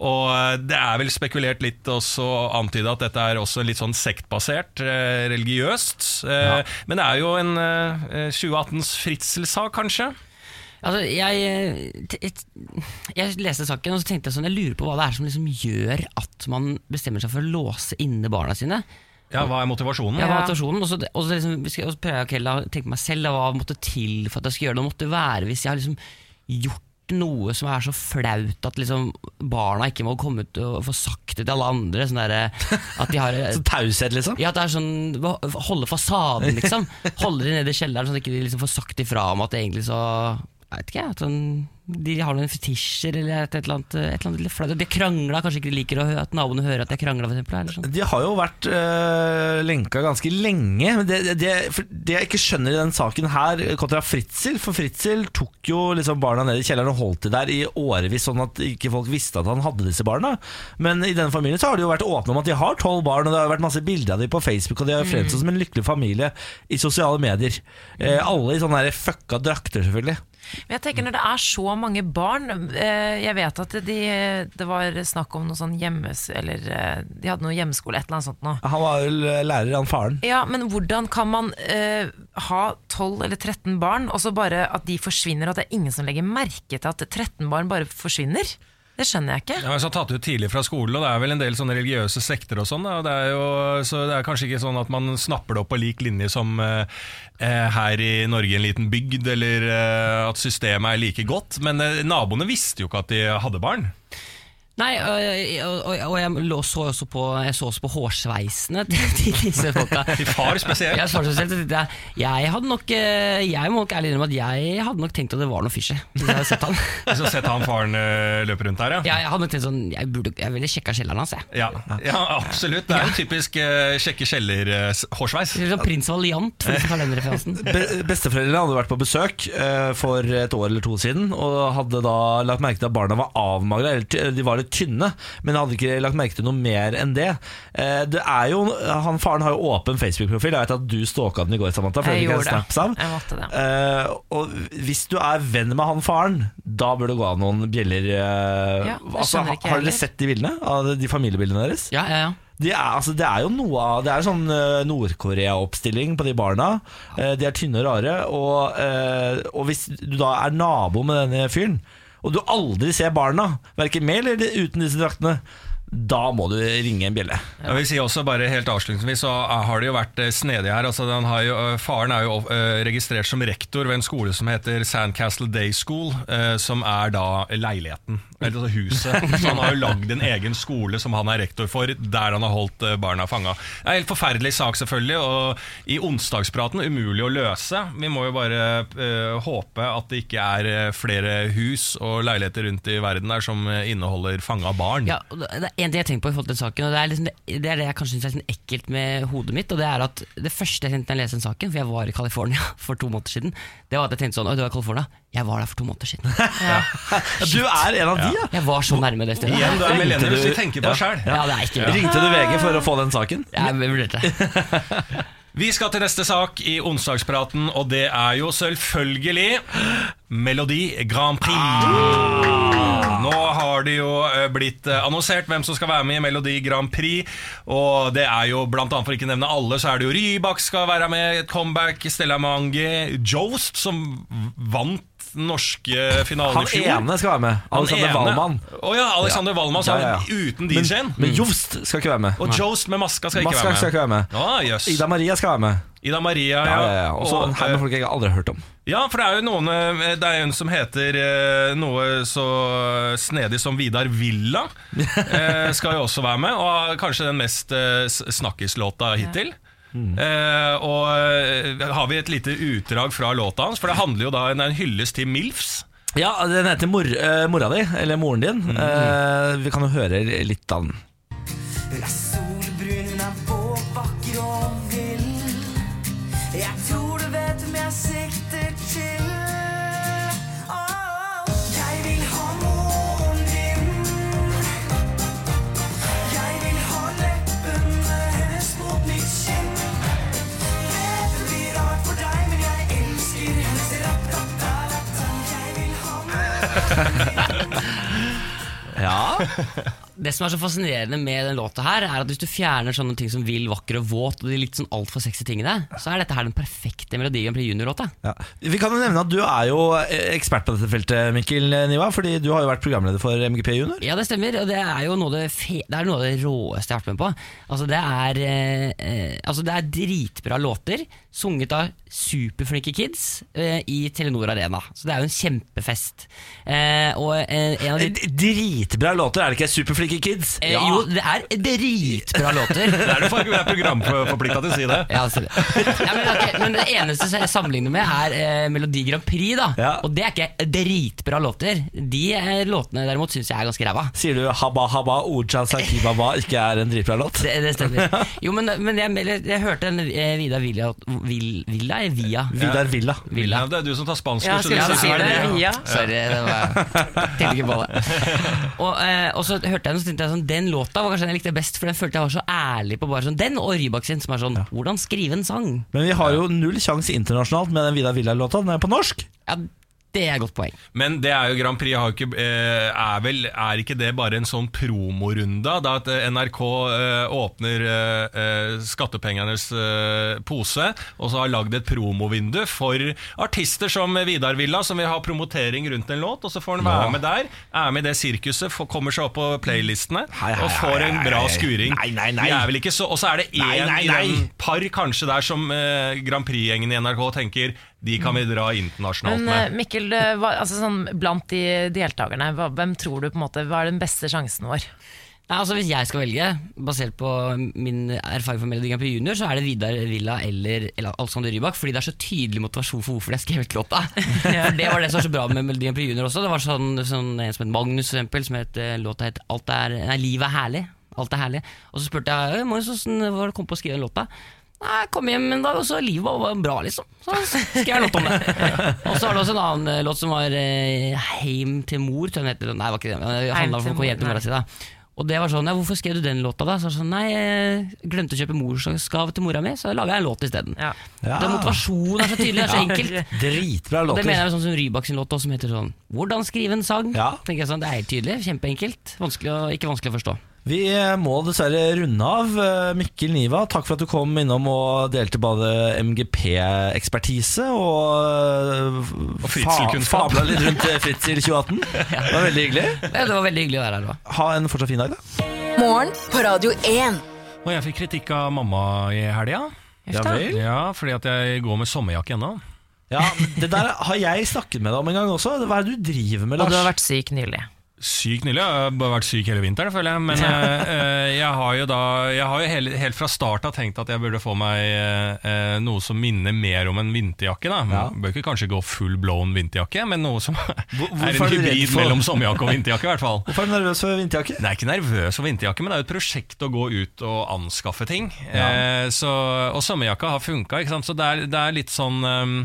Og eh, det er vel spekulert litt også antydet at dette er også litt sånn sektbasert, eh, religiøst. Eh, Men det er jo en eh, 2018s fritzelsak, kanskje? Altså, jeg, jeg leste saken og så tenkte jeg sånn Jeg lurer på hva det er som liksom gjør at man bestemmer seg for å låse inne barna sine. Ja, Hva er motivasjonen? Ja, hva er motivasjonen? Og så, og så liksom, prøver jeg å tenke meg selv hva måtte til for at jeg skulle gjøre det. Det måtte være hvis jeg har liksom gjort noe som er så flaut at liksom barna ikke må komme ut og få sagt det til alle andre. Sånn der, at de har Så taushet, liksom? ja, at det er sånn Holde fasaden, liksom. Holde de nede i kjelleren, sånn at de ikke liksom får sagt ifra om at det egentlig så Jeg vet ikke, at sånn, de har noen fetisjer eller et, et eller annet, et eller annet flaut. De krangla, kanskje ikke de liker at naboene hører at de krangla. Eller sånn. De har jo vært øh, lenka ganske lenge. Men det, det, det jeg ikke skjønner i den saken her, kontra Fritzel For Fritzel tok jo liksom barna ned i kjelleren og holdt de der i årevis, sånn at ikke folk visste at han hadde disse barna. Men i denne familien så har de jo vært åpne om at de har tolv barn, og det har vært masse bilder av dem på Facebook, og de har fremstått som en lykkelig familie i sosiale medier. Eh, alle i sånne fucka drakter, selvfølgelig. Men jeg tenker når det er så mange barn eh, Jeg vet at de, det var snakk om noe sånn hjemmes... Eller eh, de hadde noe hjemmeskole, et eller annet sånt noe. Han var vel lærer, han faren. Ja, men hvordan kan man uh, ha 12 eller 13 barn, og så bare at de forsvinner, og at det er ingen som legger merke til at 13 barn bare forsvinner? Det skjønner jeg ikke. Ja, men så tatt ut tidlig fra skolen, og det er vel en del sånne religiøse sekter og sånn. Det så det er kanskje ikke sånn at man snapper det opp på lik linje som eh, eh, her i Norge, en liten bygd, eller eh, at systemet er like godt. Men eh, naboene visste jo ikke at de hadde barn. Nei, og, og, og, jeg lå- så også på, jeg så også på hårsveisene til til disse folka. Far spesielt. Jeg, far spesielt, jeg, jeg hadde nok Jeg må nok ærlig innrømme at jeg hadde nok tenkt at det var noe fishy. Hvis jeg hadde sett han. Hvis du hadde sett han faren løpe rundt der, ja. Ja, jeg hadde nok tenkt sånn Jeg, burde, jeg ville sjekka kjelleren hans. Jeg. Ja, ja, absolutt. Det er jo typisk uh, sjekke kjeller-hårsveis. Litt sånn Prins Valiant, for den referansen. Be besteforeldrene hadde vært på besøk uh, for et år eller to siden og hadde da lagt merke til at barna var avmagra, eller de var litt tynne, men hadde ikke lagt merke til noe mer enn det. Eh, det er jo, han Faren har jo åpen Facebook-profil. Jeg vet at du stalka den i går, Samantha. for Jeg gjorde snaps det. Jeg måtte det. Eh, og hvis du er venn med han faren, da bør det gå av noen bjeller. eh, Ja, altså, har dere heller. sett de bildene av de familiebildene deres? Ja, ja, ja. De er, altså, det er jo noe av Det er sånn eh, Nord-Korea-oppstilling på de barna. De er tynne og rare. Og, eh, og hvis du da er nabo med denne fyren, og du aldri ser barna, verken med eller uten disse draktene, da må du ringe en bjelle. Jeg vil si også bare helt avslutningsvis Så har det jo vært eh, snedig her altså, jo, Faren er jo registrert som rektor ved en skole som heter Sandcastle Day School Som er da leiligheten Eller altså huset Så han har jo lagd en egen skole som han er rektor for Der han har holdt eh, barna fanget Det er en helt forferdelig sak selvfølgelig Og i onsdagspraten umulig å løse Vi må jo bare uh, håpe at det ikke er eh, flere hus og leiligheter rundt i verden der Som eh, inneholder fanget barn Ja, og det er en ting jeg tenker på i forhold til den saken, og det er, liksom det, det er det jeg kanskje synes er litt ekkelt med hodet mitt. Og Det er at det første jeg tenkte da jeg leste den saken, for jeg var i California for to måneder siden, det var at jeg tenkte sånn Oi, du var i California? Jeg var der for to måneder siden. Du er en av de, ja! Jeg var så nærme det stedet. Igjen, du er millennials, du- tenker på Ja. selv Ja, det er ikke bra. Ringte du VG for å få den saken? Jeg vurderte. Vi skal til neste sak i onsdagspraten, og det er jo selvfølgelig Melodi Grand Prix. Nå har det jo eh, blitt eh, annonsert hvem som skal være med i Melodi Grand Prix. Og det er jo blant annet, for ikke å nevne alle, så er det jo Rybak skal være med, et comeback, Stella Mange, Jost, som vant norske finalen Han i fjor. Han ene skal være med. Alexander ene- Wallmann. Å ja, Alexander Wallmann, så Ja, ja, ja. uten Men, DJ-en. men Jovst skal ikke være med. Og Jost med maska skal ikke Maska være med. skal ikke være med. Ah, yes. Ida Maria skal være med. Ida Maria, Ja, ja, ja. Også Og, en haug med folk jeg aldri har hørt om. Ja, for det er jo noen eh, Det er jo en som heter eh, noe så snedig som Vidar Villa. eh, skal jo også være med, og kanskje den mest snakkislåta hittil. snakkislåta Eh, og eh, har vi et lite utdrag fra låta hans, for det handler jo da det er en hyllest til MILFs. Ja, Den heter mor, uh, Mora di, eller moren din. Eh, vi kan jo høre litt av den. Ja, Det som er så fascinerende med den låta her, er at hvis du fjerner sånne ting som vill, vakker og våt, og de litt sånn altfor sexy tingene, så er dette her den perfekte Melodi Grand Prix Junior-låta. ja. Vi kan jo nevne at du er jo eh, ekspert på dette feltet, Mikkel Niva. Fordi du har jo vært programleder for MGP Junior. Ja, det stemmer, og det er jo noe av det, det, er noe av det råeste jeg har vært med på. Altså, det er, eh, eh, altså, det er dritbra låter, sunget av superflinke kids eh, i Telenor Arena. Så det er jo en kjempefest. Eh, og eh, en av de Eh, Dritbra låter, er det ikke? Superflinke kids? eh, Jo, det er dritbra låter. Det er du faktisk, det er programforplikta til å si det. Ja, det ja, men, okay, men det eneste jeg sammenligner med, er eh, Melodi Grand Prix. da Ja. Og det er ikke dritbra låter. De eh, låtene derimot syns jeg er ganske ræva. Sier du Habba Habba Oja Sakibaba ikke er en dritbra låt? Det, det stemmer. Jo, men, men jeg, jeg, jeg hørte en eh, Vidar Villa, Vil- Villa Via. Vidar Villa. Villa. Ja, det er du som tar spansk. Ja, så skal du si det. Ja. Sorry, det var tenkte ikke på det. Og, eh, og så hørte jeg den, så tenkte jeg sånn Den låta var kanskje den jeg likte best, for den følte jeg var så ærlig på bare sånn Den og Rybak sin, som er sånn Hvordan skrive en sang? Men vi har jo null sjanse internasjonalt med den Vidar Villa-låta. Den er på norsk. Ja, Det er et godt poeng. Men det er jo Grand Prix har ikke, eh, er, vel, er ikke det bare en sånn promorunde? Da at eh, NRK eh, åpner skattepengenes pose, og så har lagd et promovindu for artister som Vidar Villa, som vil ha promotering rundt en låt, og så får han være med der. Er med i det sirkuset, kommer seg opp på playlistene Hei, hei, og får en bra skuring. Nei, nei, nei. Er vel ikke så, og så er det én i den par kanskje der som Grand Prix-gjengen i NRK tenker de kan vi dra internasjonalt Men eh, med. Mikkel, hva, altså sånn, blant de deltakerne, hva, hvem tror du på en måte Hva er den beste sjansen vår? Nei, altså Hvis jeg skal velge, basert på min erfaring fra Melodi Grand Prix Junior, så er det Vidar Villa eller, eller Alexander Rybak, fordi det er så tydelig motivasjon for hvorfor de har skrevet låta. For Det var det som var så bra med Melodi Grand Prix Junior også. Det var sånn, sånn en som het Magnus, for eksempel, som het eh, låta het Alt er Nei, livet er herlig. Alt er herlig. Og så spurte jeg «Øy, Magnus, hvordan var det kom på å skrive den låta? Nei, jeg kom hjem en dag, og så livet var bra, liksom. Så skrev jeg en låt om det. Og så var det også en annen eh, låt som var eh, Heim til mor, tror jeg den heter. Nei, det var ikke det. men Det handla om å hjem til mora si. da og det var sånn, ja, Hvorfor skrev du den låta, da? Så sånn, Nei, jeg glemte å kjøpe morsgave til mora mi, så laga jeg en låt isteden. Ja. Ja. Det Motivasjonen er så tydelig, det er så enkelt. Dritbra Og det mener jeg med sånn som Rybak sin låt som heter sånn Hvordan skrive en sang. Ja. Tenker jeg sånn, Det er helt tydelig, kjempeenkelt. Vanskelig å, ikke vanskelig å forstå. Vi eh, må dessverre runde av. Eh, Mikkel Niva, takk for at du kom innom og delte både MGP-ekspertise og, Og fritzelkunnskap. fabla litt rundt eh, Fritzel 2018. Det var veldig hyggelig. Det var veldig hyggelig å være her. da. Ha en fortsatt fin dag, da. Morgen på Radio 1. Og jeg fikk kritikk av mamma i helga. Ja, da. Ja, fordi at jeg går med sommerjakke ennå. Ja, Det der har jeg snakket med deg om en gang også. Hva er det du driver med, Lars? Og du har vært syk nylig. Syk nylig. Jeg har bare vært syk hele vinteren, føler jeg. Men eh, eh, jeg har jo da Jeg har jo hele, helt fra start av tenkt at jeg burde få meg eh, eh, noe som minner mer om en vinterjakke. da Ja. Bør ikke kanskje gå full blown vinterjakke, men noe som Hvor- er en hybrid for- mellom sommerjakke og vinterjakke. i hvert fall Hvorfor er du nervøs for vinterjakke? Jeg er ikke nervøs for vinterjakke, men det er jo et prosjekt å gå ut og anskaffe ting. Ja. Eh, så, og sommerjakka har funka, så det er, det er litt sånn ehm,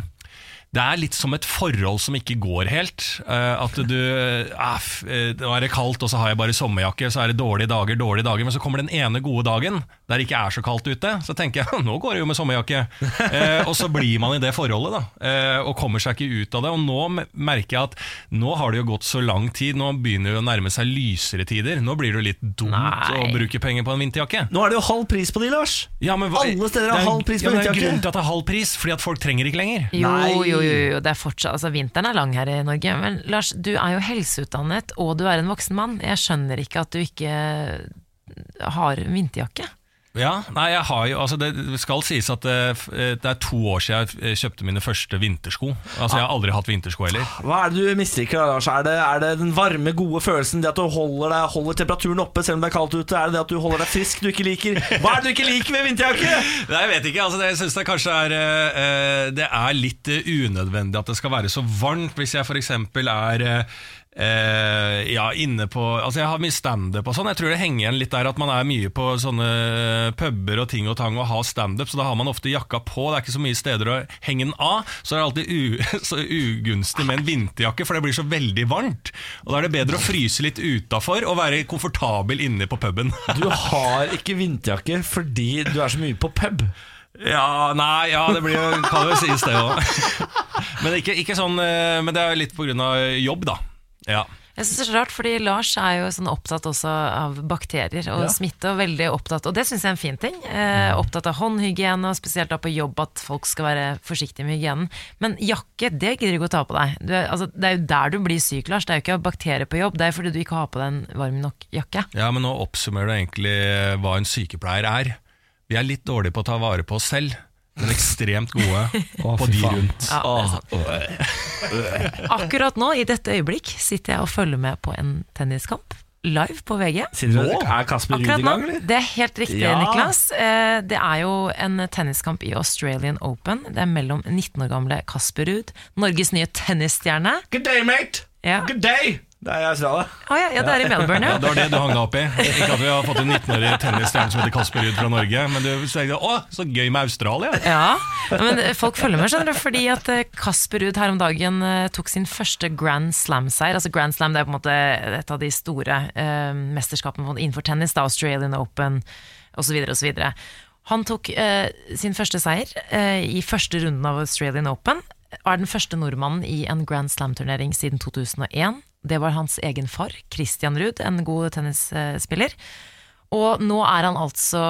det er litt som et forhold som ikke går helt. Eh, at du eh, f- eh, Nå er det kaldt, og så har jeg bare sommerjakke, så er det dårlige dager, dårlige dager. Men så kommer den ene gode dagen der det ikke er så kaldt ute. Så tenker jeg nå går det jo med sommerjakke. Eh, og så blir man i det forholdet, da. Eh, og kommer seg ikke ut av det. Og nå merker jeg at nå har det jo gått så lang tid, nå begynner det å nærme seg lysere tider. Nå blir det jo litt dumt Nei. å bruke penger på en vinterjakke. Nå er det jo halv pris på de, Lars. Ja, men hva- Alle steder er det halv pris på ja, vinterjakke. Det er grunnen til at det er halv pris, fordi at folk trenger ikke lenger. Jo, Nei. Jo, jo, det er fortsatt altså, Vinteren er lang her i Norge. Men Lars, du er jo helseutdannet, og du er en voksen mann. Jeg skjønner ikke at du ikke har vinterjakke. Ja, nei, jeg har jo, altså Det skal sies at det, det er to år siden jeg eh, kjøpte mine første vintersko. Altså Jeg har aldri hatt vintersko heller. Hva er det du misliker, Lars? Er det, er det den varme, gode følelsen? Det at du holder, deg, holder temperaturen oppe selv om det er kaldt ute? Er det det at du holder deg frisk du ikke liker? Hva er det du ikke liker med vinterjakke? Nei, Jeg vet ikke, altså det, jeg synes det kanskje er eh, eh, Det er litt eh, unødvendig at det skal være så varmt Hvis jeg eksempel er eh, eh, ja, inne på Altså Jeg har mye standup og sånn. Jeg tror det henger igjen litt der at man er mye på sånne puber og ting og tang og har standup, så da har man ofte jakka på. Det er ikke så mye steder å henge den av. Så er det alltid ugunstig med en vinterjakke, for det blir så veldig varmt. Og Da er det bedre å fryse litt utafor og være komfortabel inne på puben. Du har ikke vinterjakke fordi du er så mye på pub. Ja, nei, ja, det blir jo, kan jo sies det òg. Men, ikke, ikke sånn, eh, men det er litt pga. jobb, da. Ja. Jeg synes det er så rart, fordi Lars er jo sånn opptatt også av bakterier og Ja. smitte, og veldig opptatt, og det syns jeg er en fin ting. Eh, opptatt av håndhygiene, og spesielt da på jobb at folk skal være forsiktige med hygienen. Men jakke, det gidder du ikke å ta på deg. Du, altså, det er jo der du blir syk, Lars. Det er jo ikke av bakterier på jobb, det er fordi du ikke har på deg en varm nok jakke. ja, men nå oppsummerer du egentlig hva en sykepleier er. Vi er litt dårlige på å ta vare på oss selv, men ekstremt gode på de rundt. Ja, er. Akkurat nå, i dette øyeblikk, sitter jeg og følger med på en tenniskamp live på VG. Nå? er Kasper Ruud i gang, eller? Det er helt riktig, Ja. Niklas. Eh, Det er jo en tenniskamp i Australian Open. Det er mellom 19 år gamle Kasper Ruud, Norges nye tennisstjerne. Good day, mate! Ja. Good day! Det er i Australia. Å ja, ja, det er i Melbourne, Ja, ja. Det var det du hang deg opp i. Ikke at vi har fått en 19-årig tennisstjerne som heter Kasper Ruud fra Norge, men du tenkte å, så gøy med Australia. Ja, men folk følger med, skjønner du, fordi at eh, Kasper Ruud her om dagen eh, tok sin første Grand Slam-seier. Altså Grand Slam det er på en måte et av de store eh, mesterskapene innenfor tennis, da, Australian Open osv. osv. Han tok eh, sin første seier eh, i første runden av Australian Open. er den første nordmannen i en Grand Slam-turnering siden 2001. Det var hans egen far, Christian Ruud, en god tennisspiller. Og nå er han altså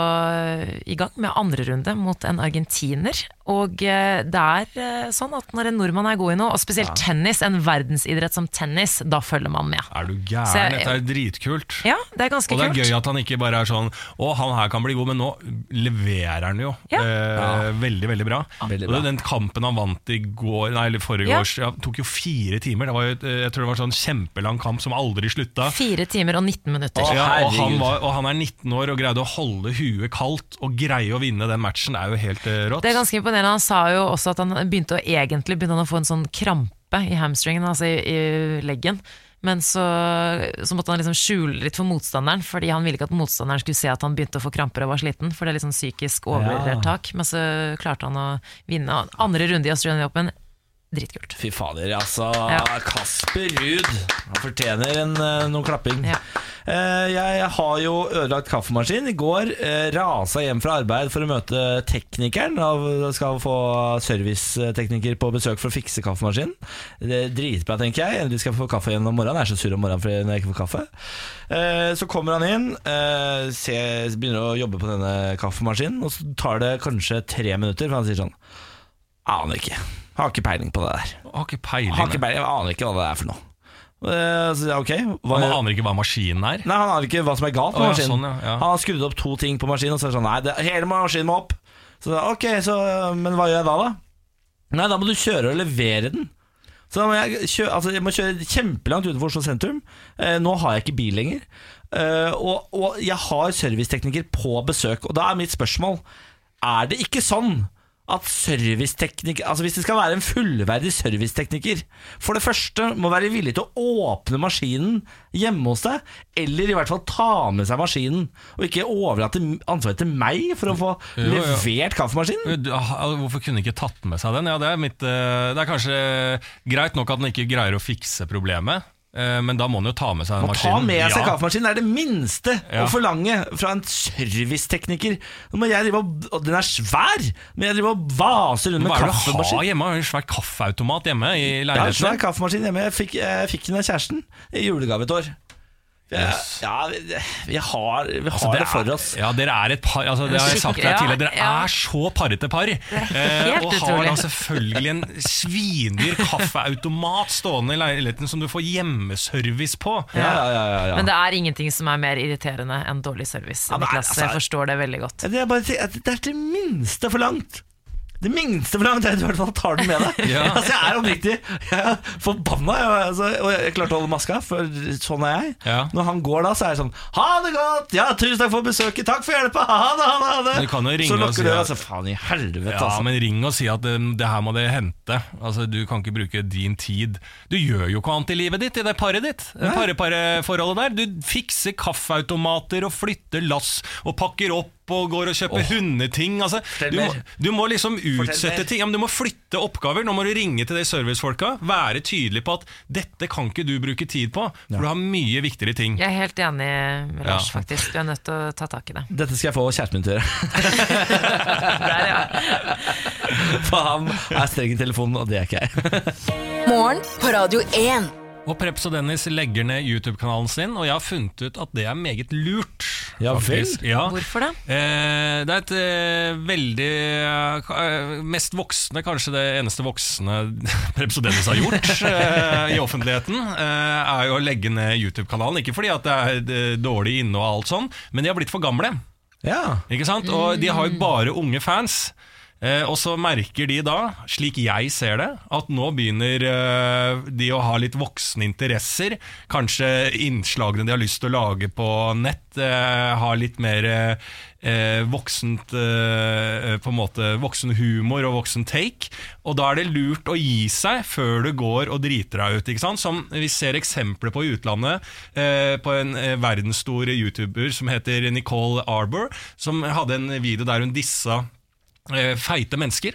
i gang med andre runde mot en argentiner. Og eh, det er eh, sånn at når en nordmann er god i noe, og spesielt tennis, en verdensidrett som tennis, da følger man med. Er du gæren? Dette er dritkult. Ja, det er ganske Og det er kult. gøy at han ikke bare er sånn Å, han her kan bli god, men nå leverer han jo. Ja. Eh, Veldig, veldig bra. Veldig Og den kampen han vant i går Nei, eller forrige Ja. års ja, tok jo fire timer. Det var jo, eh, jeg tror det var en sånn kjempelang kamp som aldri slutta. Fire timer og 19 minutter. Å, Ja, og, han var, og han er 19 år og greide å holde huet kaldt og greie å vinne den matchen. Det er jo helt rått. Det er ganske imponerende. Han sa jo også at han begynte å egentlig begynte han å få en sånn krampe i hamstringen, altså i, i leggen. Men så, så måtte han liksom skjule litt for motstanderen, fordi han ville ikke at motstanderen skulle se at han begynte å få kramper og var sliten. For det er litt sånn psykisk overtak. Men så klarte han å vinne. Andre runde i Australian Open, dritkult. Fy fader, altså. Ja. Kasper Ruud. Han fortjener en, noen klapping. Ja. Eh, jeg har jo ødelagt kaffemaskin. I går eh, rasa hjem fra arbeid for å møte teknikeren. Jeg skal få servicetekniker på besøk for å fikse kaffemaskinen. Det er dritbra, tenker jeg. Endelig skal få kaffe igjen om morgenen. Jeg er så sur om morgenen fordi jeg ikke får kaffe. Eh, så kommer han inn, eh, begynner å jobbe på denne kaffemaskinen, og så tar det kanskje tre minutter, for han sier sånn Aner ikke. Har ikke peiling på det der. Har ikke peiling. Har ikke peiling, jeg aner ikke hva det er for noe. Eh, så, ja, ok hva, Han aner ikke hva maskinen er. Nei, Han aner ikke hva som er galt med Å, ja, maskinen. sånn, ja, ja. Han har skrudd opp to ting på maskinen, og så er det sånn Nei, det, hele maskinen må opp. Så da, ok, så, men hva gjør jeg da, da? Nei, da må du kjøre og levere den. Så da må jeg, kjøre, altså, jeg må kjøre kjempelangt utenfor Oslo sentrum. Eh, nå har jeg ikke bil lenger. Eh, og, og jeg har servicetekniker på besøk, og da er mitt spørsmål Er det ikke sånn at servicetekniker Altså Hvis det skal være en fullverdig servicetekniker For det første må være villig til å åpne maskinen hjemme hos deg, eller i hvert fall ta med seg maskinen, og ikke overlate ansvaret til meg for å få Jo, jo. levert kaffemaskinen. Du, Hvorfor kunne ikke tatt med seg den? Ja, Det er, mitt, eh, det er kanskje greit nok at den ikke greier å fikse problemet, men da må han jo ta med seg Å ta med seg Ja. kaffemaskinen er det minste Ja. å forlange fra en servicetekniker. Den er svær, men jeg driver og vaser rundt med Hva er det du har kaffemaskin. hjemme? En svær kaffeautomat hjemme i leiligheten? Ja, en svær kaffemaskin hjemme. Jeg fikk, jeg fikk den av kjæresten i julegave et år. Ja, Yes. ja vi, vi har, vi har Altså, det, er- for oss. Ja, dere er et par altså, Det har jeg sagt til deg tidligere. Dere ja. er så parrete par. Eh, og har da selvfølgelig en svindyr kaffeautomat stående i leiligheten som du får hjemmeservice på. Ja, ja, ja, ja, ja. Men det er ingenting som er mer irriterende enn dårlig service. Ja, men Niklas, altså- jeg forstår det veldig godt. Det er, bare, det er det minste forlangt. Det minste forlangt er at i hvert fall tar den med deg. Ja. altså, jeg er oppriktig jeg er forbanna. Jeg, altså, og jeg klarte å holde maska, for sånn er jeg. Ja. Når han går da, så er jeg sånn Ha det godt! Ja, tusen takk for besøket! Takk for hjelpa! Ha det, ha det! Ha det. Du kan jo ringe så lukker si døra, at- så faen i helvete, Ja, altså. men ring og si at det, det her må det hente. Altså, Du kan ikke bruke din tid. Du gjør jo ikke annet i livet ditt, i det paret ditt. Pare-pare-forholdet der. Du fikser kaffeautomater og flytter lass og pakker opp og går og kjøper hundeting. Altså, du, må, du må liksom utsette ting. Ja, men du må flytte oppgaver. Nå må du ringe til de servicefolka. Være tydelig på at dette kan ikke du bruke tid på, for du har mye viktigere ting. Jeg er helt enig. Lars, faktisk. Du er nødt til å ta tak i det. Dette skal jeg få kjæresten min til å gjøre. For han er streng i telefonen, og det er ikke jeg. Morgen på Radio 1. Og Preps og Dennis legger ned YouTube-kanalen sin, og jeg har funnet ut at det er meget lurt. Ja vel? Ja. Hvorfor det? Eh, det er et eh, veldig eh, Mest voksne, kanskje det eneste voksne Preps Dennis har gjort eh, i offentligheten, eh, er jo å legge ned YouTube-kanalen. Ikke fordi at det er eh, dårlig inne og alt sånn, men de har blitt for gamle. Ja. Ikke sant? Og de har jo bare unge fans. Eh, og så merker de da, slik jeg ser det, at nå begynner eh, de å ha litt voksne interesser. Kanskje innslagene de har lyst til å lage på nett, eh, har litt mer voksent På en måte voksen humor og voksen take. Og da er det lurt å gi seg før du går og driter deg ut. Ikke sant? Som vi ser eksempler på i utlandet, på en verdensstor YouTuber som heter Nicole Arbor, som hadde en video der hun dissa feite mennesker.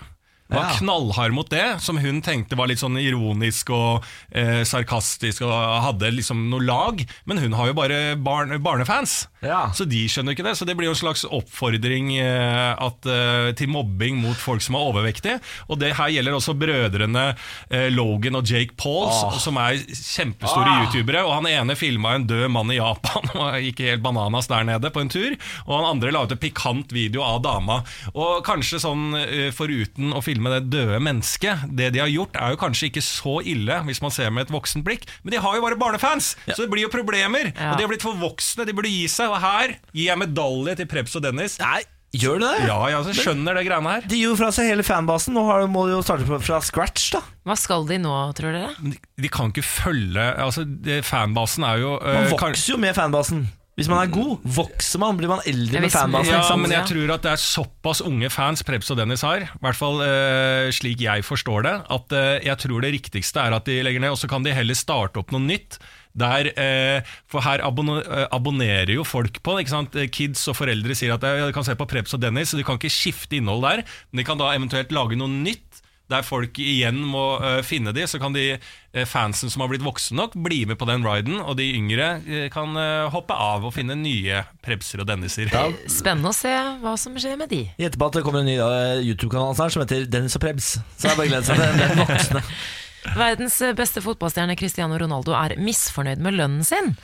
Var knallhard mot det, som hun tenkte var litt sånn ironisk og eh, sarkastisk og hadde liksom noe lag. Men hun har jo bare barn, barnefans, Ja. så de skjønner ikke det. Så det blir jo en slags oppfordring eh, at, eh, til mobbing mot folk som er overvektige. Og det her gjelder også brødrene eh, Logan og Jake Pauls, Åh. som er kjempestore Ah. youtubere. Og han ene filma en død mann i Japan og gikk helt bananas der nede på en tur. Og han andre la ut en pikant video av dama. Og kanskje sånn eh, foruten å filme det døde mennesket, det de har gjort er jo kanskje ikke så ille hvis man ser med et voksent blikk, men de har jo bare barnefans, så det blir jo problemer. Ja. Og de har blitt for voksne, de burde gi seg. Og her gir jeg medalje til Prebz og Dennis. Nei, gjør du det? Ja, ja, så skjønner det greiene her. De gir jo fra seg hele fanbasen. Nå må de jo starte fra scratch, da. Hva skal de nå, tror dere? De- De kan ikke følge altså, det, Fanbasen er jo eh, Man kan- vokser jo med fanbasen. Hvis man er god, vokser man, blir man eldre med fanbasen. Ja, men jeg tror at det er såpass unge fans Prebz og Dennis har, i hvert fall uh, slik jeg forstår det, at uh, jeg tror det riktigste er at de legger ned, og så kan de heller starte opp noe nytt. Der, eh, for her abonne, abonnerer jo folk på det. ikke sant? Kids og foreldre sier at ja, de kan se på Prebz og Dennis, så de kan ikke skifte innhold der. Men de kan da eventuelt lage noe nytt. Der folk igjen må uh, finne de, så kan de uh, fansen som har blitt voksne nok, bli med på den riden, og de yngre uh, kan hoppe av og finne nye prebser og Denniser. Spennende å se hva som skjer med de. Gjetter på at det kommer en ny YouTube-kanal snart som heter Dennis og Prebz. Så er bare gleder seg til den voksne. Verdens beste fotballstjerne Cristiano Ronaldo er misfornøyd med lønnen sin.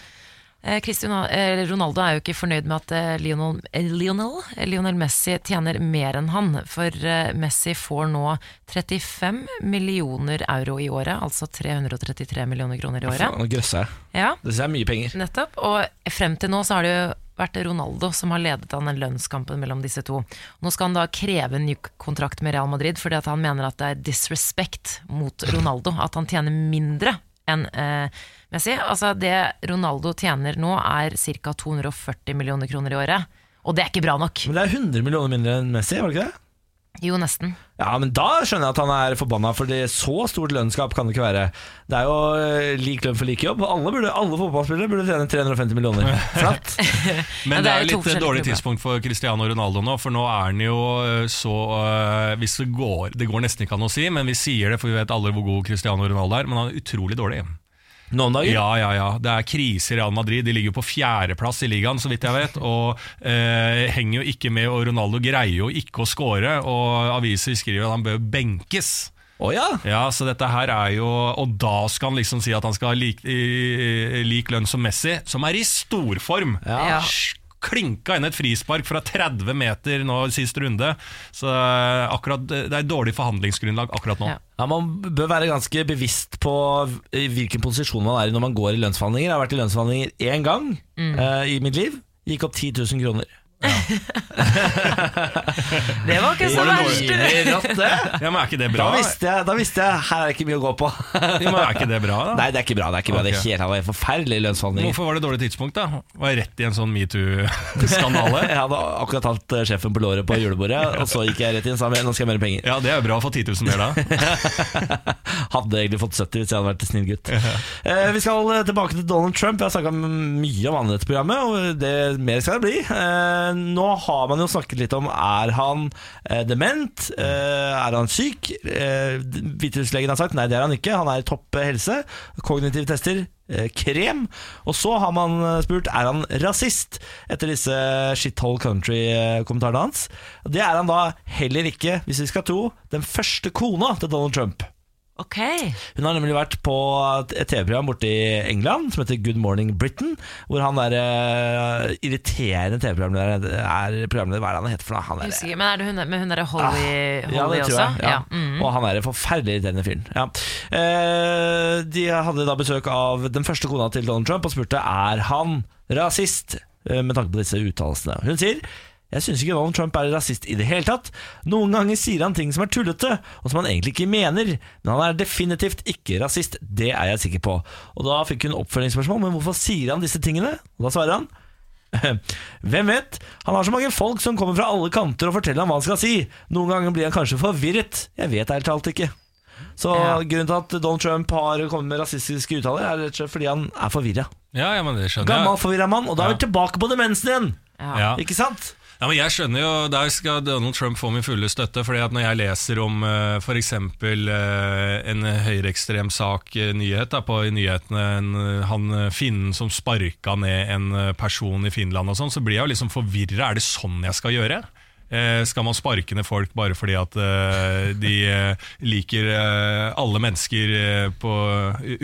Eh, eh, Ronaldo er jo ikke fornøyd med at eh, Lionel, Lionel, Lionel Messi tjener mer enn han. For Messi får nå 35 millioner euro i året, altså 333 millioner kroner i året. Grøsser. Ja, Det er mye penger. Nettopp. Og frem til nå så har det jo vært Ronaldo som har ledet an den lønnskampen mellom disse to. Nå skal han da kreve en ny kontrakt med Real Madrid fordi at han mener at det er disrespect mot Ronaldo. At han tjener mindre enn eh, Messi. Altså det Ronaldo tjener nå er ca. 240 millioner kroner i året. Og det er ikke bra nok. Men det er 100 millioner mindre enn Messi, var det ikke det? Jo, nesten. Ja, men da skjønner jeg at han er forbanna, for det så stort lønnsgap kan det ikke være. Det er jo eh, lik lønn for lik jobb. Alle, burde, alle fotballspillere burde tjene 350 millioner. Flatt. Men det det er er jo litt dårlig tidspunkt for Cristiano Ronaldo nå, for nå er han jo øh, så øh, Hvis det går Det går nesten ikke an å si, men vi sier det, for vi vet alle hvor god Cristiano Ronaldo er, men han er utrolig dårlig. Nå om dagen. Ja, ja, ja. Det er krise i Real Madrid. De ligger jo på fjerdeplass i ligaen, så vidt jeg vet. Og eh, henger jo ikke med, og Ronaldo greier jo ikke å score. Og aviser skriver at han bør benkes. Oh, ja. Ja, så dette her er jo Og da skal han liksom si at han skal ha lik, lik lønn som Messi, som er i storform. Ja. Klinka inn et frispark fra 30 meter nå i sist runde. Så eh, akkurat, det er et dårlig forhandlingsgrunnlag akkurat nå. Ja. Ja, Man bør være ganske bevisst på hvilken posisjon man er i når man går i lønnsforhandlinger. Jeg har vært i lønnsforhandlinger én gang eh, i mitt liv. Gikk opp 10 000 kroner. Det var ikke så verst! Ja, men Er ikke det Da bra? visste, jeg, da visste jeg her er det ikke mye å gå på. Ja, men er ikke det bra, da? Nei, det er ikke bra. Det er ikke bra Det er helt det forferdelig forferdelige lønnsforhandlinger. Hvorfor var det dårlig tidspunkt, da? Var jeg rett i en sånn metoo-skandale? Jeg hadde akkurat tatt eh, sjefen på låret på julebordet, og så gikk jeg rett inn og sa nå skal jeg ha mer penger. Ja, det er jo bra å få 10 000 mer da. Hadde egentlig fått 70 hvis jeg hadde vært snill gutt. Eh, vi skal eh, tilbake til Donald Trump. Jeg har snakka mye om han i dette programmet, og det, mer skal det bli. Eh, nå har man jo snakket litt om er han eh, dement, eh, er han syk? Eh, har sagt nei, det er han ikke. Han er i topp eh, helse. Kognitive tester. eh, Krem. Og så har man eh, spurt er han rasist, etter disse shithole country-kommentarene hans. Det er han da heller ikke, hvis vi skal tro, den første kona til Donald Trump. Ok. Hun har nemlig vært på et TV-program borte i England som heter Good Morning Britain. Hvor han der uh, irriterende TV-programlederen er programleder, Hva er det han heter for noe? Han er, Husker, Men er det hun, med hun derre Holly, Ah, ja, Holly det tror også? jeg. Ja. mm. Og han er en forferdelig irriterende fyren. Ja. Eh, de hadde da besøk av den første kona til Donald Trump og spurte er han rasist, uh, med tanke på disse uttalelsene. Hun sier jeg syns ikke Donald Trump er rasist i det hele tatt. Noen ganger sier han ting som er tullete, og som han egentlig ikke mener. Men han er definitivt ikke rasist, det er jeg sikker på. Og da fikk hun oppfølgingsspørsmål, men hvorfor sier han disse tingene? Og da svarer han hvem vet? Han har så mange folk som kommer fra alle kanter og forteller ham hva han skal si. Noen ganger blir han kanskje forvirret. Jeg vet helt talt ikke. Så Ja. grunnen til at Donald Trump har kommet med rasistiske uttaler, er rett og slett fordi han er forvirra. Ja, ja, Gammel forvirra mann, og da er vi tilbake på demensen igjen! Ikke sant? Ja, men jeg skjønner jo, Der skal Donald Trump få min fulle støtte. fordi at Når jeg leser om uh, f.eks. en høyreekstrem sak, eh, nyhet da, på i nyhetene, en, eh, han eh, finnen som sparka ned en eh, person i Finland, og sånn, så blir jeg jo liksom forvirra. Er det sånn jeg skal gjøre? Eh, skal man sparke ned folk bare fordi at eh, de eh, liker eh, alle mennesker eh, på,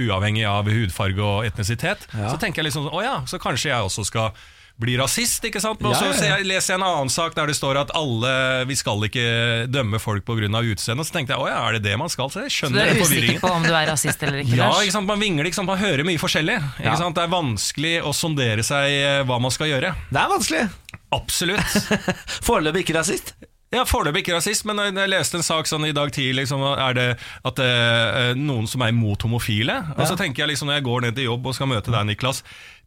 uavhengig av hudfarge og etnisitet? Ja. Så tenker jeg liksom å ja, så kanskje jeg også skal bli rasist, ikke sant? Men Ja, så ja, ja. ser leser jeg en annen sak der det står at alle, vi skal ikke dømme folk pga. utseende. Så tenkte jeg å ja, er det det man skal? Så jeg Du skjønner er den usikker forvirringen. på om du er rasist eller ikke? Ja, ikke sant? man vingler, ikke sant? man hører mye forskjellig. Ikke Ja. sant? Det er vanskelig å sondere seg eh, hva man skal gjøre. Det er vanskelig. Absolutt. Foreløpig ikke rasist. Ja, Foreløpig ikke rasist, men jeg leste en sak sånn i dag tidlig, liksom, er det at det er noen som er imot homofile. Og så tenker jeg liksom når jeg går ned til jobb og skal møte deg, Niklas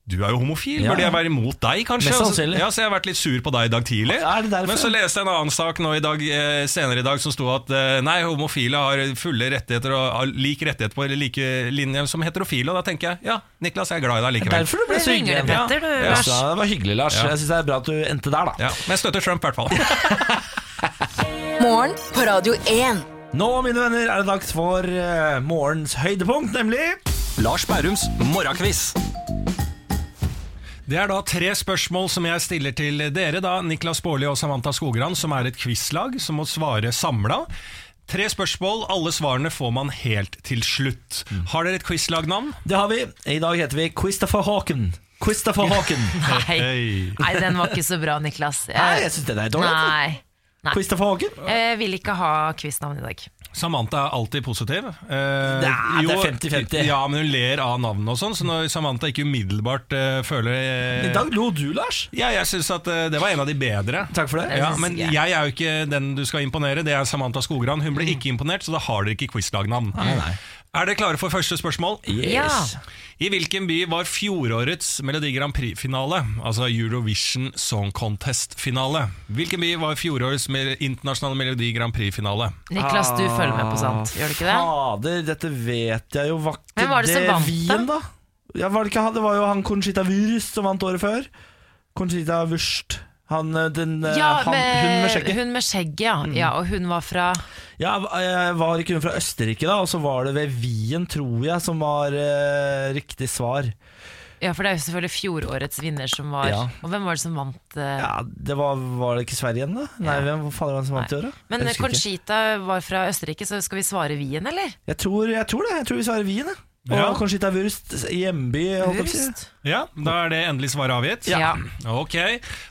du er jo homofil, Ja. burde jeg være imot deg, kanskje? Mest sannsynlig. Ja, Så jeg har vært litt sur på deg i dag tidlig. Er det derfor? Men så leste jeg en annen sak nå i dag, eh, senere i dag som sto at eh, nei, homofile har fulle rettigheter og har lik rettigheter på like linje som heterofile. Og da tenker jeg ja, Niklas, jeg er glad i deg likevel. Derfor du ble så hyggelig. det, Petter, du, Ja. Lars. Ja, det var hyggelig, Lars. Ja. Jeg synes det er bra at du endte der, da. Ja, Men jeg støtter Trump, i hvert fall. Morgen på Radio 1. Nå, mine venner, er det dags for uh, morgens høydepunkt, nemlig Lars Bærums morgenkviss. Det er da tre spørsmål som jeg stiller til dere, da, Niklas Baarli og Samantha Skogran, som er et quizlag som må svare samla. Tre spørsmål, alle svarene får man helt til slutt. Har dere et quizlagnavn? Det har vi. I dag heter vi Christopher Hawken. Christopher Hawken. Nei. Nei, den var ikke så bra, Niklas. Nei, jeg synes det er dårlig. Nei. Nei. Christopher Hawken. Jeg vil ikke ha quiznavn i dag. Samantha er alltid positiv. Eh, det er 50-50. Ja, men hun ler av navnet og sånn, så når Samantha ikke umiddelbart eh, føler eh, I dag lo du, Lars. Ja, jeg syns at eh, det var en av de bedre. Takk for det. Ja, men jeg er jo ikke den du skal imponere, det er Samantha Skogran. Hun ble ikke imponert, så da har dere ikke quizlagnavn. Er dere klare for første spørsmål? Yes. I hvilken by var fjorårets Melodi Grand Prix-finale, altså Eurovision Song Contest-finale? Hvilken by var fjorårets internasjonale Melodi Grand Prix-finale? Niklas, du følger med på sant, gjør du ikke det? Fader, dette vet jeg jo. Var ikke Hvem var det som vant, Wien, da? Ja, var det, ikke det var jo han Conchita Wurst som vant året før. Conchita Wurst. Han, eh, den, eh, Ja, han, hun med skjegget. Hun med skjegget, ja. Mm. ja. Og hun var fra Ja, Var ikke hun fra Østerrike, da? Og så var det ved Wien, tror jeg, som var eh, riktig svar. Ja, for det er jo selvfølgelig fjorårets vinner som var Ja. Og hvem var det som vant? eh? Ja, det var, var det ikke Sverige igjen, da? Nei, Ja. hvem fader var det som vant i år, da? Men. Conchita var fra Østerrike, så skal vi svare Wien, eller? Jeg tror, jeg tror det. Jeg tror vi svarer Wien. jeg. Og Ja. Wurst hjemby. jeg på å si. Wurst? Ja, Da er det endelig svaret avgitt. Ja. Ok,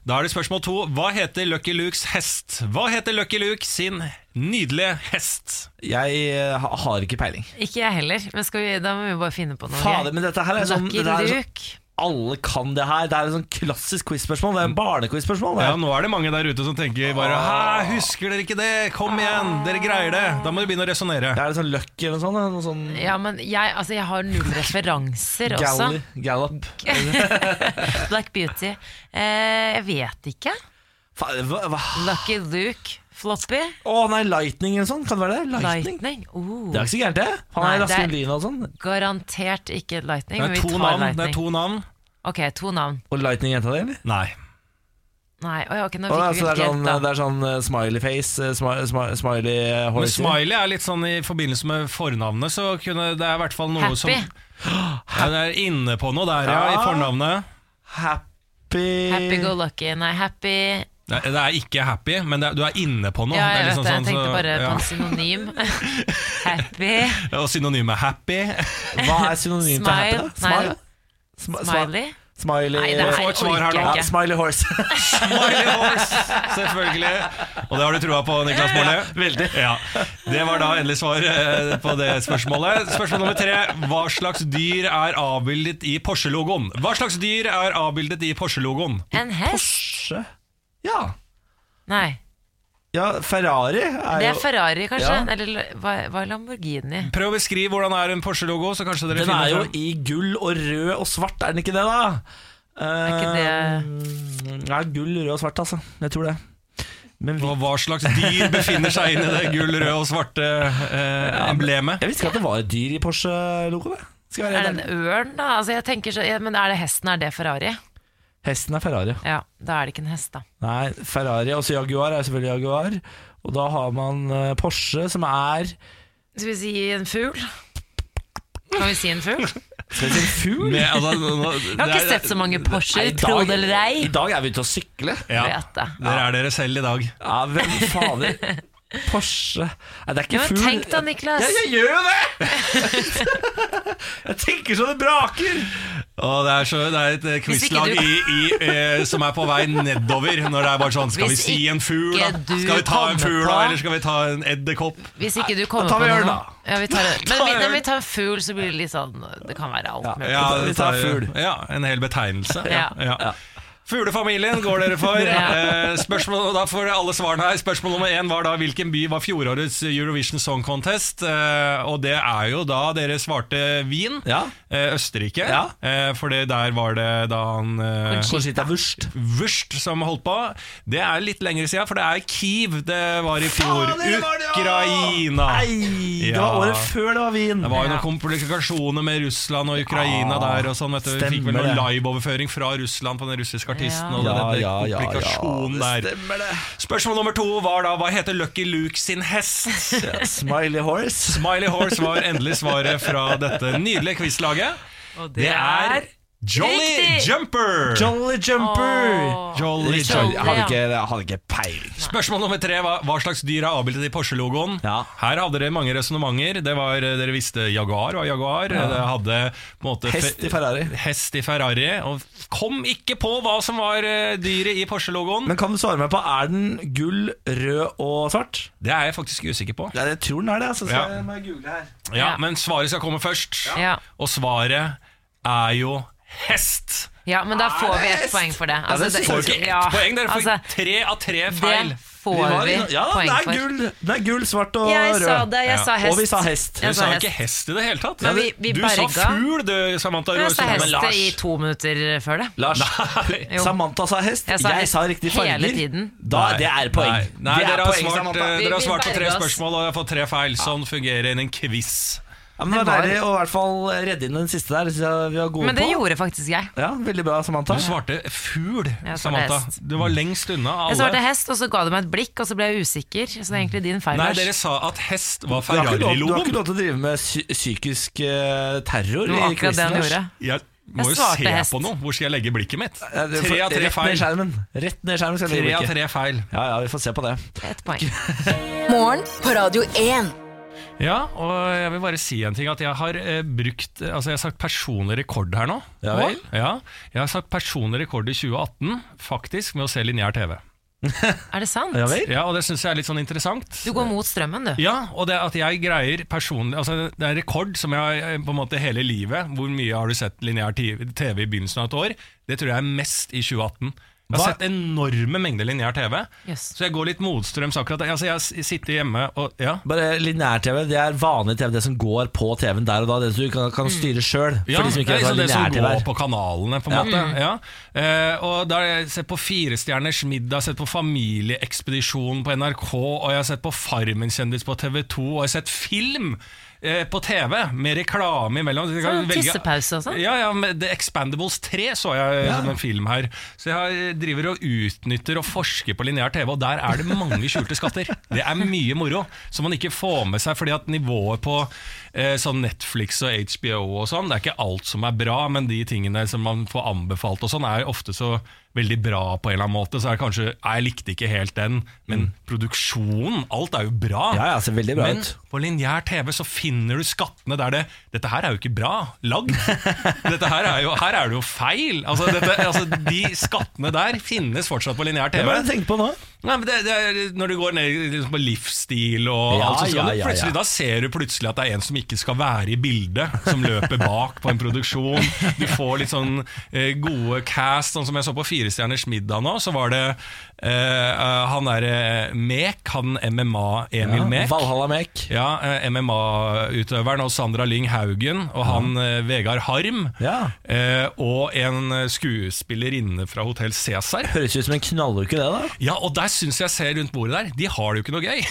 Da er det spørsmål to. Hva heter Lucky Lukes hest? Hva heter Lucky Luke sin nydelige hest? Jeg eh, ha- har ikke peiling. Ikke jeg heller, men skal vi, da må vi bare finne på noe. Fader, men dette her er sånn, Lucky det er sånn Luke. Alle kan det her. Det er et sånn klassisk quiz-spørsmål. Det er en barnequiz-spørsmål. Ja, Nå er det mange der ute som tenker bare Hæ, husker dere ikke det? Kom igjen, dere greier det. Da må du begynne å resonnere. Er det sånn Lucky eller noe sånt? sånn Ja, men jeg, altså, jeg har null referanser også. Gally, Gallup. Black Beauty. Eh, jeg vet ikke. Hva, hva? Lucky Luke. Floppy. Å nei, Lightning eller sånn? Kan det være det? Lightning? Lightning. Oh. Det er ikke så gærent, det. Han Nei, er det raskere enn lynet og sånn. Garantert ikke Lightning. Det men er vi to tar navn. Lightning. Det er to navn. Ok, to navn. Og Lightning jenta di, eller? Nei. Nei, oi, ok, nå fikk altså, vi det, er ikke sånn, helt da. det er sånn eh, smiley face, eh, smi, smi, smiley eh, Men. Smiley er litt sånn i forbindelse med fornavnet, så kunne det er i hvert fall noe som Happy. ja, er inne på noe der, ja, i fornavnet. Happy Happy go lucky. Nei, happy Det er, det er ikke happy, men det er, du er inne på noe. Ja, Det er jeg vet liksom det. Jeg sånn, tenkte så- bare på ja. en synonym. happy. Og synonymet happy. Hva er synonymet til happy, da? Smile. Smile? Sm- Smiley. Smiley Nei, er, Få et svar her nå. ja. Smiley horse. Smiley horse, selvfølgelig. Og det har du trua på, Niklas Baarli? Veldig. Ja. Det var da endelig svar eh, på det spørsmålet. Spørsmål nummer tre. Hva slags dyr er avbildet i Porsche-logoen? Hva slags dyr er avbildet i Porsche-logoen? En hest? Porsche. Ja. Nei. ja, Ferrari er Det er Ferrari, kanskje? Ja. Eller hva, hva er Lamborghini? Prøv å beskrive hvordan er en Porsche-logo, så kanskje dere Den er jo frem. i gull og rød og svart, er den ikke det, da? Er ikke det Ja, gull, rød og svart, altså. Jeg tror det. Men vi, Og hva slags dyr befinner seg inni det gull, rød og svarte eh, emblemet? jeg visste ikke at det var et dyr i jeg Er det en ørn, da? Altså, jeg tenker så, ja, men er det hesten? Er det Ferrari? Hesten er Ferrari. Ja, Da er det ikke en hest, da. Nei, Ferrari, også Jaguar er selvfølgelig Jaguar. Og da har man eh, Porsche, som er Skal vi si en fugl? Kan vi si en fugl? Skal vi si en fugl? Med, altså, nå, Jeg har ikke sett så mange Porscher, i tro det eller ei. I dag er vi ute å sykle. ja, Vet det. Dere er dere selv i dag. Ja, hvem fader? Porsche Nei, det er ikke Ja, fugl. tenk da, Niklas. Ja, jeg gjør jo det! jeg tenker så det braker! Og det er, så, det er et eh, quizlag du- i, i, eh, som er på vei nedover. Når det er bare sånn Skal Hvis vi si en fugl, da? Skal vi ta en fugl, da? Eller skal vi ta en edderkopp? Hvis ikke du kommer Da tar på vi noe ørn, da. Ja, vi tar, men vi, når vi tar en fugl, så blir det litt sånn Det kan være alt mulig. Ja, vi tar tar- fugl. Ja, en hel betegnelse. Ja. Ja. Fuglefamilien går dere for. Ja. Eh, spørsmål, da får alle svarene her. Spørsmål nummer én var da hvilken by var fjorårets Eurovision Song Contest? Eh, og det er jo da dere svarte Wien. Ja. Eh, Østerrike. Ja. For der var det da han Conchita Wurst. Wurst som holdt på. Det er litt lenger siden, for det er Kiev det var i fjor. Faen, det var det! Ukraina. Nei, det Ja. var året før det var Wien. Det var jo noen komplikasjoner med Russland og Ukraina der. og sånn. Vi fikk vel noen liveoverføring fra Russland på den russiske artisten. Og Ja, det, det, ja, ja, komplikasjonen ja, det der. stemmer det. Spørsmål nummer to var da hva heter Lucky Luke sin hest? Smiley Horse. Smiley Horse var endelig svaret fra dette nydelige quizlaget. Og Det er Jolly Riktig! Jumper! Jolly Jumper. Åh. Jolly Jolly, Jumper. Jeg hadde ikke, jeg hadde ikke peiling. Spørsmål nummer tre var hva slags dyr er avbildet i Porsche-logoen. Ja. Her hadde dere mange resonnementer. Det var, Dere visste Jaguar var Jaguar. Dere hadde på en måte Hest i Ferrari. Hest i Ferrari Og kom ikke på hva som var eh, dyret i Porsche-logoen. Men kan du svare meg på, er den gull, rød og svart? Det er jeg faktisk usikker på. Ja, jeg tror den er det. Altså, så Ja. jeg jeg google her. Ja, Ja. Men svaret skal komme først. Ja. Og svaret er jo hest. Ja, men da får vi ett poeng for det. Altså, det det- Får ikke ett ja, poeng, dere får altså, tre av tre feil. Det får vi ja, poeng det er for. gull, det er gull, svart og Jeg rød. sa det, jeg Ja. sa hest. Og vi sa hest. Du vi sa hest. ikke hest. i det hele tatt. Men vi- vi du sa berga. fugl, du, Samantha. Jeg sa Men hest i to minutter før det. Lars. Samantha sa hest. Jeg Jeg sa sa, hest riktig farger. hele tiden. Da, det er poeng. Nei, nei det er dere, har poeng, svart, eh, Vi- dere har svart på tre spørsmål og jeg har fått tre feil. Sånn fungerer en quiz. Ja, men det var deilig å i hvert fall redde inn den siste der. Det vi var gode Men det på. gjorde faktisk jeg. Ja, Veldig bra, Samantha. Du svarte fugl, Samantha. hest. Du var lengst unna alle. Jeg svarte hest, og så ga du meg et blikk, og så ble jeg usikker. Så det er egentlig din feil. Nei, dere sa at hest var ikke du har ikke Ferrari-logoen. lov til å drive med psykisk uh, terror i quizen. han gjorde. Jeg må Jeg jo se hest. på noe. Hvor skal jeg legge blikket mitt? Ja, det- Tre av tre Rett ned feil. skjermen. Rett ned i skjermen skal jeg Tre legge av blikket. tre feil. Ja, ja, vi får se på det. Ett poeng. Morgen på Radio 1. Ja, og jeg vil bare si en ting At jeg har eh, brukt Altså jeg har sagt personlig rekord her nå Ja vel? Ja, jeg har sagt personlig rekord i 2018 Faktisk med å se lineær TV Er det sant? Ja vel? Ja, og det synes jeg er litt sånn interessant Du går mot strømmen, du. Ja, og det at jeg greier personlig Altså det er en rekord som jeg eh, på en måte hele livet Hvor mye har du sett lineær TV i begynnelsen av et år Det tror jeg er mest i 2018 Jeg har Hva? sett enorme mengder lineær TV Yes. Så jeg går litt motstrøms akkurat Altså jeg sitter hjemme og Ja Bare Lineær-TV det er vanlig TV, det som går på TV-en der og da. Det som du kan, kan styre sjøl. Ja, de som ikke det er liksom det som lineær-TV går på kanalene, på en måte. Ja. Eh, og da har jeg sett på Firestjerners middag, sett på Familieekspedisjonen på NRK, og jeg har sett på Farmen kjendis på TV 2, og jeg har sett film eh, på TV med reklame imellom. Så Sånn velge- tissepause og sånn? Ja, ja, med The Expandables 3 så jeg som en film her. Så jeg driver og utnytter og forsker på lineær TV, og der er det mange skjulte skatter. Det er mye moro, som man ikke får med seg, fordi at nivået på eh, sånn Netflix og HBO og sånn, det er ikke alt som er bra, men de tingene som man får anbefalt og sånn, er ofte så veldig bra på en eller annen måte. Så er det kanskje «Nei, Jeg likte ikke helt den, men produksjonen, alt er jo bra. Ja, ja, ser veldig bra Men ut. På lineær TV så finner du skattene der det Dette her er jo ikke bra lagd. Dette her er jo, her er det jo feil. Altså, dette, altså, de skattene der finnes fortsatt på lineær TV. Hva er det du tenker på nå? Nei, men det, det når du går ned liksom, på livsstil og Ja, alt, så skal ja, ja, da ser du plutselig at det er en som ikke skal være i bildet, som løper bak på en produksjon. Du får litt sånn eh, gode cast, sånn som jeg så på Firestjerners middag nå, så var det eh, eh, han derre Mek, han MMA, Emil Ja, Mek. Valhalla Mek. Ja, eh, MMA-utøveren og Sandra Lyng Haugen og han eh, Vegard Harm. Ja. Eh, og en skuespillerinne fra Hotell Cæsar. Høres ut som en knalluke, det, da. Ja, og der syns jeg ser rundt bordet der, de har det jo ikke noe gøy.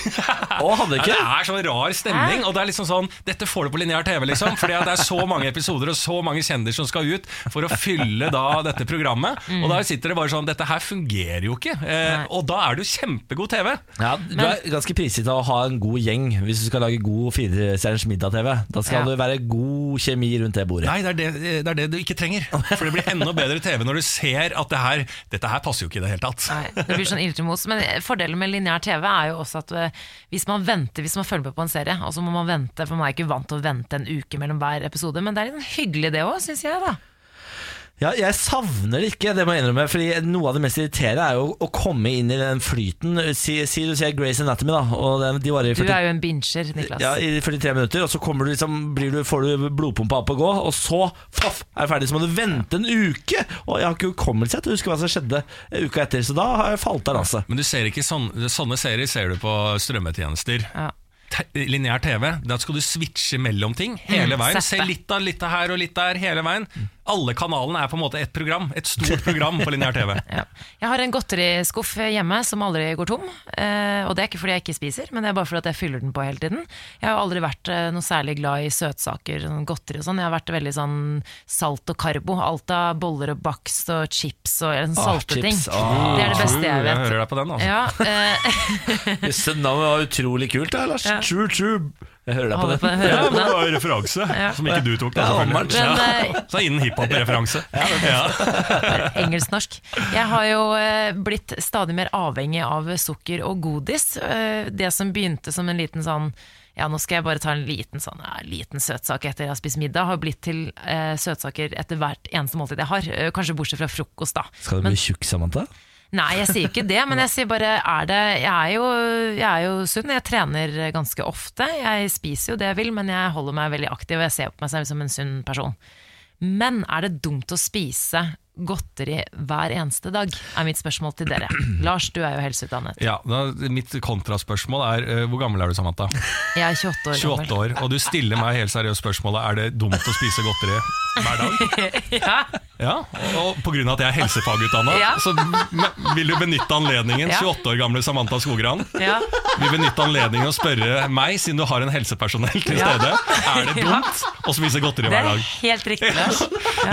Å, hadde ikke? Ja, Det er sånn rar stemning, og det er liksom sånn Dette får du på lineær TV, liksom. Fordi det er så mange episoder og så mange kjendiser som skal ut for å fylle da dette programmet. Og da sitter det bare sånn Dette her fungerer jo ikke. Eh, og da er det jo kjempegod TV. Ja, du er ganske prisgitt av å ha en god gjeng hvis du skal lage god firestjerners middag-TV. Da skal Ja. det være god kjemi rundt det bordet. Nei, det er det, det er det du ikke trenger. For det blir enda bedre TV når du ser at det her, dette her passer jo ikke i det hele tatt. Nei, det blir sånn ildremos. Men fordelen med lineær TV er jo også at eh, hvis man venter, hvis man følger med på en serie, og så må man vente, for man er ikke vant til å vente en uke mellom hver episode, men det er litt hyggelig det òg, syns jeg, da. Ja, jeg savner det ikke, det må jeg innrømme. Fordi Noe av det mest irriterende er jo å komme inn i den flyten. Si, si du sier Grace Anatomy, da. Og den, de varer i Du er jo en binger, Niklas. Ja, i 43 minutter, og så kommer du liksom, blir du, får du blodpumpa opp og gå, og så faff, er du ferdig. Så må du vente en uke! Og jeg har ikke hukommelse til å huske hva som skjedde uka etter, så da har jeg falt av lasset. Men du ser ikke sånne, sånne serier ser du på strømmetjenester. Ja. Lineær TV, da skal du switche mellom ting hele Mm, veien. Se litt av litt av her og litt der hele veien. Alle kanalene er på en måte ett program. Et stort program på lineær TV. Ja. Jeg har en godteriskuff hjemme som aldri går tom. Eh, og det er ikke fordi jeg ikke spiser, men det er bare fordi jeg fyller den på hele tiden. Jeg har aldri vært eh, noe særlig glad i søtsaker, sånn godteri og sånn. Jeg har vært veldig sånn salt og karbo. Alt av boller og bakst og chips og en Ah, salte ting. Ah. det er det beste jeg vet. Jeg hører deg på den, altså. Ja, eh, det navnet var utrolig kult, da, Lars. Ja. True, true. Jeg hører deg på det. på, hører Ja, men det var en referanse Ja. som ikke du tok. Da, Ja, Men, ja. Så innen hiphop-referanse. Ja. Engelsk-norsk. Jeg har jo eh, blitt stadig mer avhengig av sukker og godis. Eh, Det som begynte som en liten sånn ja, nå skal jeg bare ta en liten, sånn, ja, liten søtsak etter jeg har spist middag. Har blitt til eh, søtsaker etter hvert eneste måltid jeg har. Eh, kanskje bortsett fra frokost, da. Skal du bli tjukk, Samantha? Nei, jeg sier ikke det, men jeg sier bare er det, jeg, er jo, jeg er jo sunn, jeg trener ganske ofte. Jeg spiser jo det jeg vil, men jeg holder meg veldig aktiv, og jeg ser på meg selv som en sunn person. Men er det dumt å spise godteri hver eneste dag, er mitt spørsmål til dere. Lars, du er jo helseutdannet. Ja, da, mitt kontraspørsmål er eh, hvor gammel er du, Samantha? Jeg er 28 år 28 år, og du stiller meg helt seriøst spørsmålet Er det dumt å spise godteri hver dag. Ja, Ja, og av at jeg er helsefagutdanna, Ja. så vil du benytte anledningen, 28 år gamle Samantha Skogran, ja. vil benytte anledningen å spørre meg, siden du har en helsepersonell til stede, er det dumt å spise godteri hver dag? Det er helt riktig, Lars.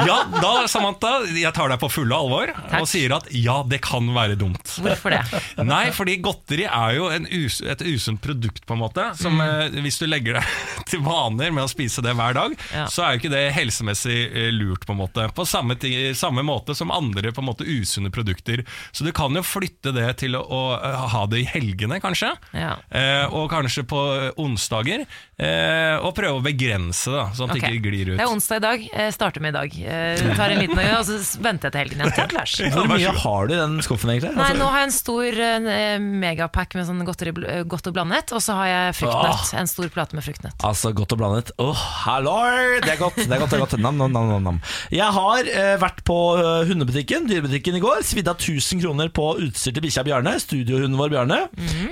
Ja, da, Samantha, jeg tar deg på fulle alvor Takk. og sier at ja, det kan være dumt. Hvorfor det? Nei, fordi godteri er jo en us et usunt produkt, på en måte. Som eh, Hvis du legger deg til vaner med å spise det hver dag, Ja. så er jo ikke det helsemessig eh, lurt, på en måte. På samme, samme måte som andre på en måte usunne produkter. Så du kan jo flytte det til å, å eh, ha det i helgene, kanskje. Ja. Eh, og kanskje på onsdager. Eh, og prøve å begrense da, sånn at okay. det ikke glir ut. Det er onsdag i dag. Jeg starter med i dag. Eh, tar en liten og så venter jeg til helgen igjen. Takk, Lars. Hvor mye har du i den skuffen, egentlig? Nei, Altså, nå har jeg en stor eh, megapack med sånn godteri, bl- eh, godt og blandet, og så har jeg fruktnøtt. En stor plate med fruktnøtt. Altså, godt og blandet. Åh, hallo! Det er godt. det er godt, det er godt nam, nam, nam, nam. Jeg har eh, vært på eh, hundebutikken, dyrebutikken i går. Svidd av 1000 kroner på utstyr til bikkja Bjarne. Studiohunden vår Bjarne.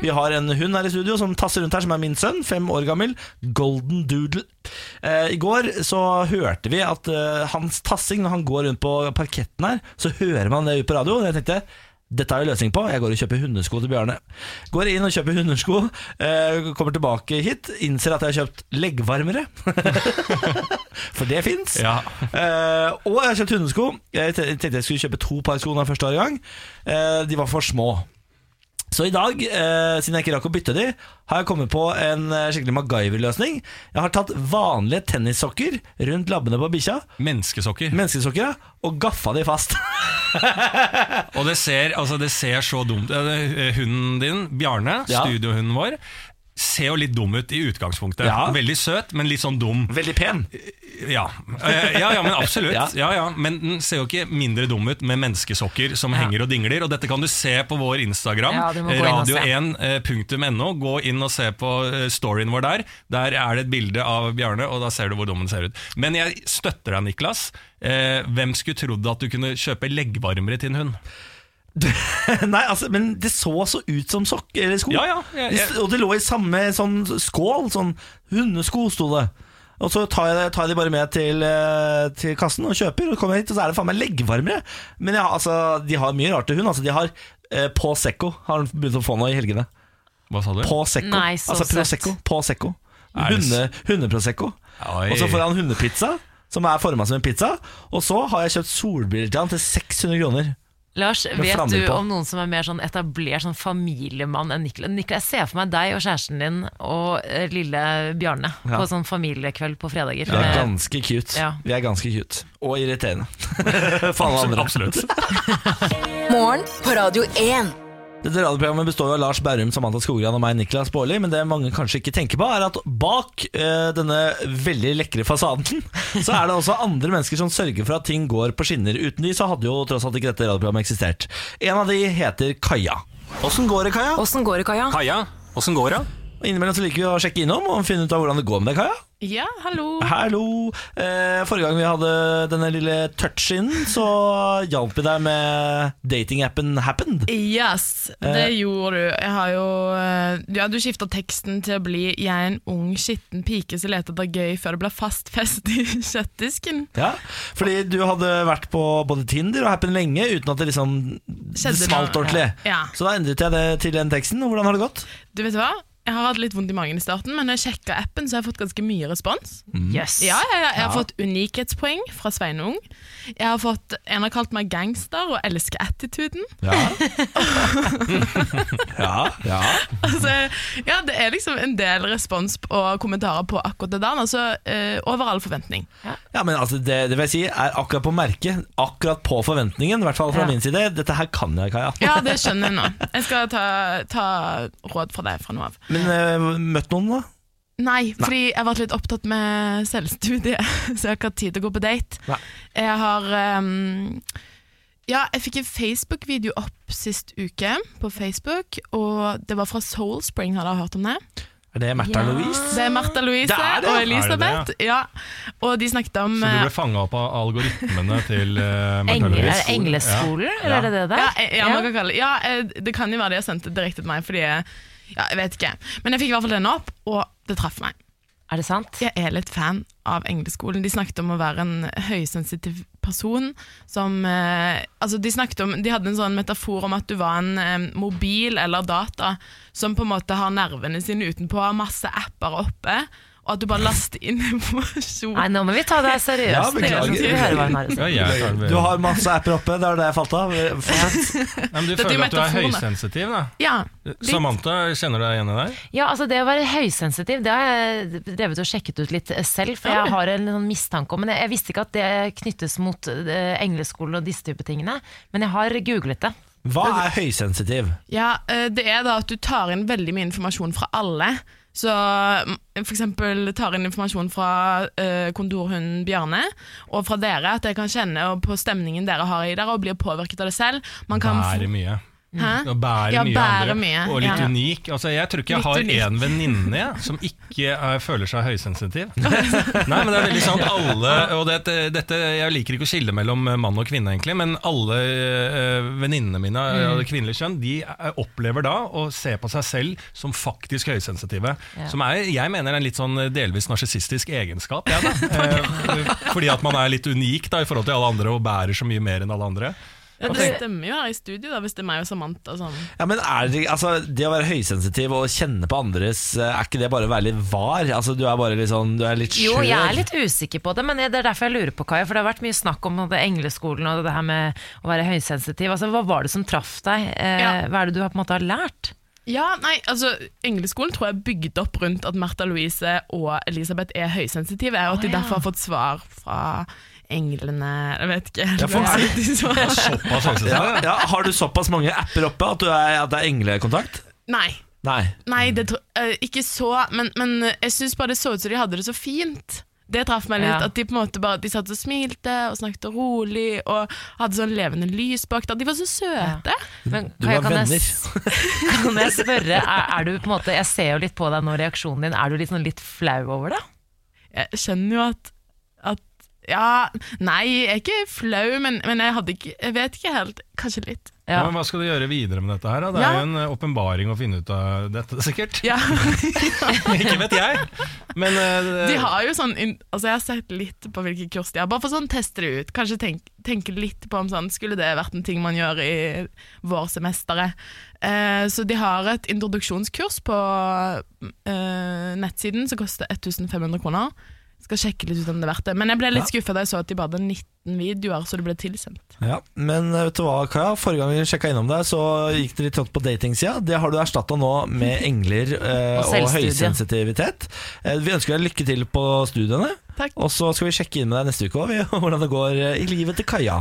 Vi har en hund her i studio som tasser rundt her, som er min sønn. Fem år gammel. Golden Doodle. Eh, I går så hørte vi at eh, hans tassing, når han går rundt på parketten her, så hører man det ut på radio. Og jeg tenkte dette har jeg løsning på. Jeg går og kjøper hundesko til Bjarne. Går inn og kjøper hundesko, eh, kommer tilbake hit, innser at jeg har kjøpt leggvarmere. For det fins. Ja. Eh, og jeg har kjøpt hundesko. Jeg tenkte jeg skulle kjøpe to par sko når første gang. Eh, de var for små. Så i dag, eh, siden jeg ikke rakk å bytte de, har jeg kommet på en eh, skikkelig MacGyver-løsning. Jeg har tatt vanlige tennissokker rundt labbene på bikkja, Menneskesokker. menneskesokker, ja, og gaffa de fast. Og det ser, altså det ser så dumt eh, Hunden din, Bjarne, Ja. studiohunden vår, ser jo litt dum ut i utgangspunktet. Ja. Veldig søt, men litt sånn dum. Veldig pen. Ja, Eh, ja, ja men absolutt. Ja. Men den ser jo ikke mindre dum ut med menneskesokker som henger og dingler. Og dette kan du se på vår Instagram, Ja, du må gå inn og se. radio1.no. Gå inn og se på eh, storyen vår der. Der er det et bilde av Bjarne, og da ser du hvor dum den ser ut. Men jeg støtter deg, Niklas. Eh, hvem skulle trodd at du kunne kjøpe leggvarmere til en hund? Nei, altså, men det så så ut som sokk, eller sko. Ja, ja, jeg- jeg- Og det lå i samme sånn skål. Sånn hundesko, sto det. Og så tar jeg, tar jeg de bare med til, eh, til kassen og kjøper, og kommer hit, og så er det faen meg leggvarmere. Men ja, altså, de har mye rart til hund. Altså, de har eh, Prosecco, har de begynt å få nå i helgene. Hva sa du? Prosecco. Nei, så altså. Prosecco. På Secco. Hunde, hundeprosecco. Og så får han hundepizza, som er forma som en pizza. Og så har jeg kjøpt solbriller til han til 600 kroner. Lars, vet du på. om noen som er mer sånn etablert sånn familiemann enn Niklas? Niklas, jeg ser for meg deg og kjæresten din og eh, lille Bjarne Ja. på sånn familiekveld på fredager. Vi er ganske cute. Ja. Vi er ganske cute. Og irriterende. For alle andre. Absolutt. Morgen på Radio 1. Dette radioprogrammet består jo av Lars Berrum, Samantha Skogran og meg, Niklas Baarli. Men det mange kanskje ikke tenker på, er at bak eh, denne veldig lekre fasaden, så er det også andre mennesker som sørger for at ting går på skinner. Uten de så hadde jo tross alt ikke dette radioprogrammet eksistert. En av de heter Kaja. Åssen går det, Kaja? Åssen går det, Kaja? Kaja, åssen går det? Og Innimellom så liker vi å sjekke innom og finne ut av hvordan det går med deg, Kaja. Ja, hallo. Hallo! Eh, forrige gang vi hadde denne lille touch-in, så hjalp vi deg med datingappen Happened. Yes, det Eh. gjorde du. Jeg har jo eh, Ja, du skifta teksten til å bli 'Jeg er en ung, skitten pike som leter etter gøy før det blir fast fest i kjøttdisken'. Ja, fordi du hadde vært på både Tinder og Happen lenge uten at det liksom det Skjedde smalt ordentlig. Ja. Så da endret jeg det til den teksten. Hvordan har det gått? Du vet hva? Jeg har hatt litt vondt i magen i starten, men når jeg sjekka appen, så har jeg fått ganske mye respons. Yes. Ja, jeg, jeg, Jeg har fått unikhetspoeng fra Sveinung. Jeg har fått, En har kalt meg gangster og elsker attituden. Ja. ja, ja. Altså, ja, Det er liksom en del respons og kommentarer på akkurat det der. Altså, uh, over all forventning. ja men altså, det, det vil jeg si er akkurat på merket. Akkurat på forventningen, i hvert fall fra Ja. min side. Dette her kan jeg, Kaja. Ja, det skjønner jeg nå. Jeg skal ta, ta råd fra deg fra nå av. Men uh, møtt noen, da? Nei, fordi jeg har vært litt opptatt med selvstudie, så jeg har ikke hatt tid til å gå på date. Nei. Jeg har um, Ja, jeg fikk en Facebook-video opp sist uke på Facebook, og det var fra Soulspring, har dere hørt om det? Er det Märtha Ja. Louise? Det er Märtha Louise Det er det. og Elisabeth. det Elisabeth. ja. Og de snakket om Så du eh, ble fanga opp av algoritmene til uh, Engel, er det Engleskolen, eller er det det der? Ja, eh, ja, kan kalle det Ja, eh, det kan jo være de har sendt det direkte til meg, fordi jeg, ja, jeg vet ikke. Men jeg fikk i hvert fall denne opp, og det traff meg. Er det sant? Jeg er litt fan av Engleskolen. De snakket om å være en høysensitiv person som eh, Altså, de snakket om De hadde en sånn metafor om at du var en eh, mobil eller data som på en måte har nervene sine utenpå, har masse apper oppe, og at du bare laster inn informasjon. Nei, nå må vi ta det seriøst. Ja, Det beklager. hva har. Ja, jeg tar det. Du har masse apper oppe, det er det jeg falt av. Nei, men du Dette er føler at du er høysensitiv, da? Ja, Samantha, kjenner du deg igjen i det? Ja, altså Det å være høysensitiv Det har jeg drevet og sjekket ut litt selv, for jeg har en sånn mistanke om Men jeg, jeg visste ikke at det knyttes mot eh, engleskolen og disse type tingene. Men jeg har googlet det. Hva er høysensitiv? Ja, eh, det er da at du tar inn veldig mye informasjon fra alle. Så mm, for eksempel tar inn informasjon fra uh, kontorhunden Bjarne, og fra dere, at jeg kan kjenne på stemningen dere har i dere, og blir påvirket av det selv. Man kan Bærer mye. Hæ? Og bærer Ja, mye bærer andre. mye, Og litt ja. unik. Altså, jeg tror ikke jeg Litt har én venninne som ikke er, føler seg høysensitiv. Nei, men det er veldig sant. Alle, og det, dette, jeg liker ikke å skille mellom mann og kvinne, egentlig, men alle øh, venninnene mine av mm. kvinnelige kjønn De eh, opplever da å se på seg selv som faktisk høysensitive. Ja. Som er, jeg mener er en litt sånn delvis narsissistisk egenskap. Jeg, da. Eh, fordi at man er litt unik da, i forhold til alle andre og bærer så mye mer enn alle andre. Ja, det stemmer jo her i studio, da, hvis det er meg og Samantha. Sånn. Ja, men er det, altså, det å være høysensitiv og kjenne på andres, eh, er ikke det bare å være litt var? Altså, du er bare litt sånn, du er litt skjør. Jo, jeg er litt usikker på det, men det er derfor jeg lurer på, Kaja. For det har vært mye snakk om det engleskolen og det her med å være høysensitiv. Altså, Hva var det som traff deg? Eh, Ja. Hva er det du har på en måte har lært? Ja, nei, altså Engleskolen tror jeg er bygd opp rundt at Märtha Louise og Elisabeth er høysensitive, og at de derfor har fått svar fra englene Jeg vet ikke. Ja, for- er. Såpass høysensitiv. Ja, ja, har du såpass mange apper oppe at, du er, at det er englekontakt? Nei. Nei. Nei, det tro, uh, ikke så, men, men jeg syns bare det så ut som de hadde det så fint. Det traff meg litt. Ja. At de på en måte bare De satt og smilte og snakket rolig og hadde sånn levende lys bak der. De var så søte. Men, Du var kan jeg, venner. s- kan jeg spørre, er, er du på en måte Jeg ser jo litt på deg nå, reaksjonen din. Er du litt, sånn litt flau over det? Jeg skjønner jo at Ja, nei, jeg er ikke flau, men, men jeg hadde ikke Jeg vet ikke helt. Kanskje litt. Ja. Ja. Men hva skal du gjøre videre med dette her? Da? Det er jo en eh, åpenbaring å finne ut av dette, sikkert. Ja. Ikke vet jeg. Men uh, De har jo sånn Altså Jeg har sett litt på hvilke kurs de har, bare for sånn teste det ut. Kanskje tenk, tenke litt på om sånn Skulle det vært en ting man gjør i vårsemesteret. Uh, så de har et introduksjonskurs på uh, nettsiden som koster 1500 kroner. Skal sjekke litt ut om det er verdt det. Men jeg ble litt skuffa da jeg så at de bare hadde 19 videoer, så det ble tilsendt. Ja, Men eh, vet du hva, Kaja? Forrige gang vi sjekka innom deg, så gikk det litt trått på datingsida. Det har du erstatta nå med engler eh, Og og, høysensitivitet. Eh, vi ønsker deg lykke til på studiene. Takk. Og så skal vi sjekke inn med deg neste uke også, hvordan det går eh, i livet til Kaja.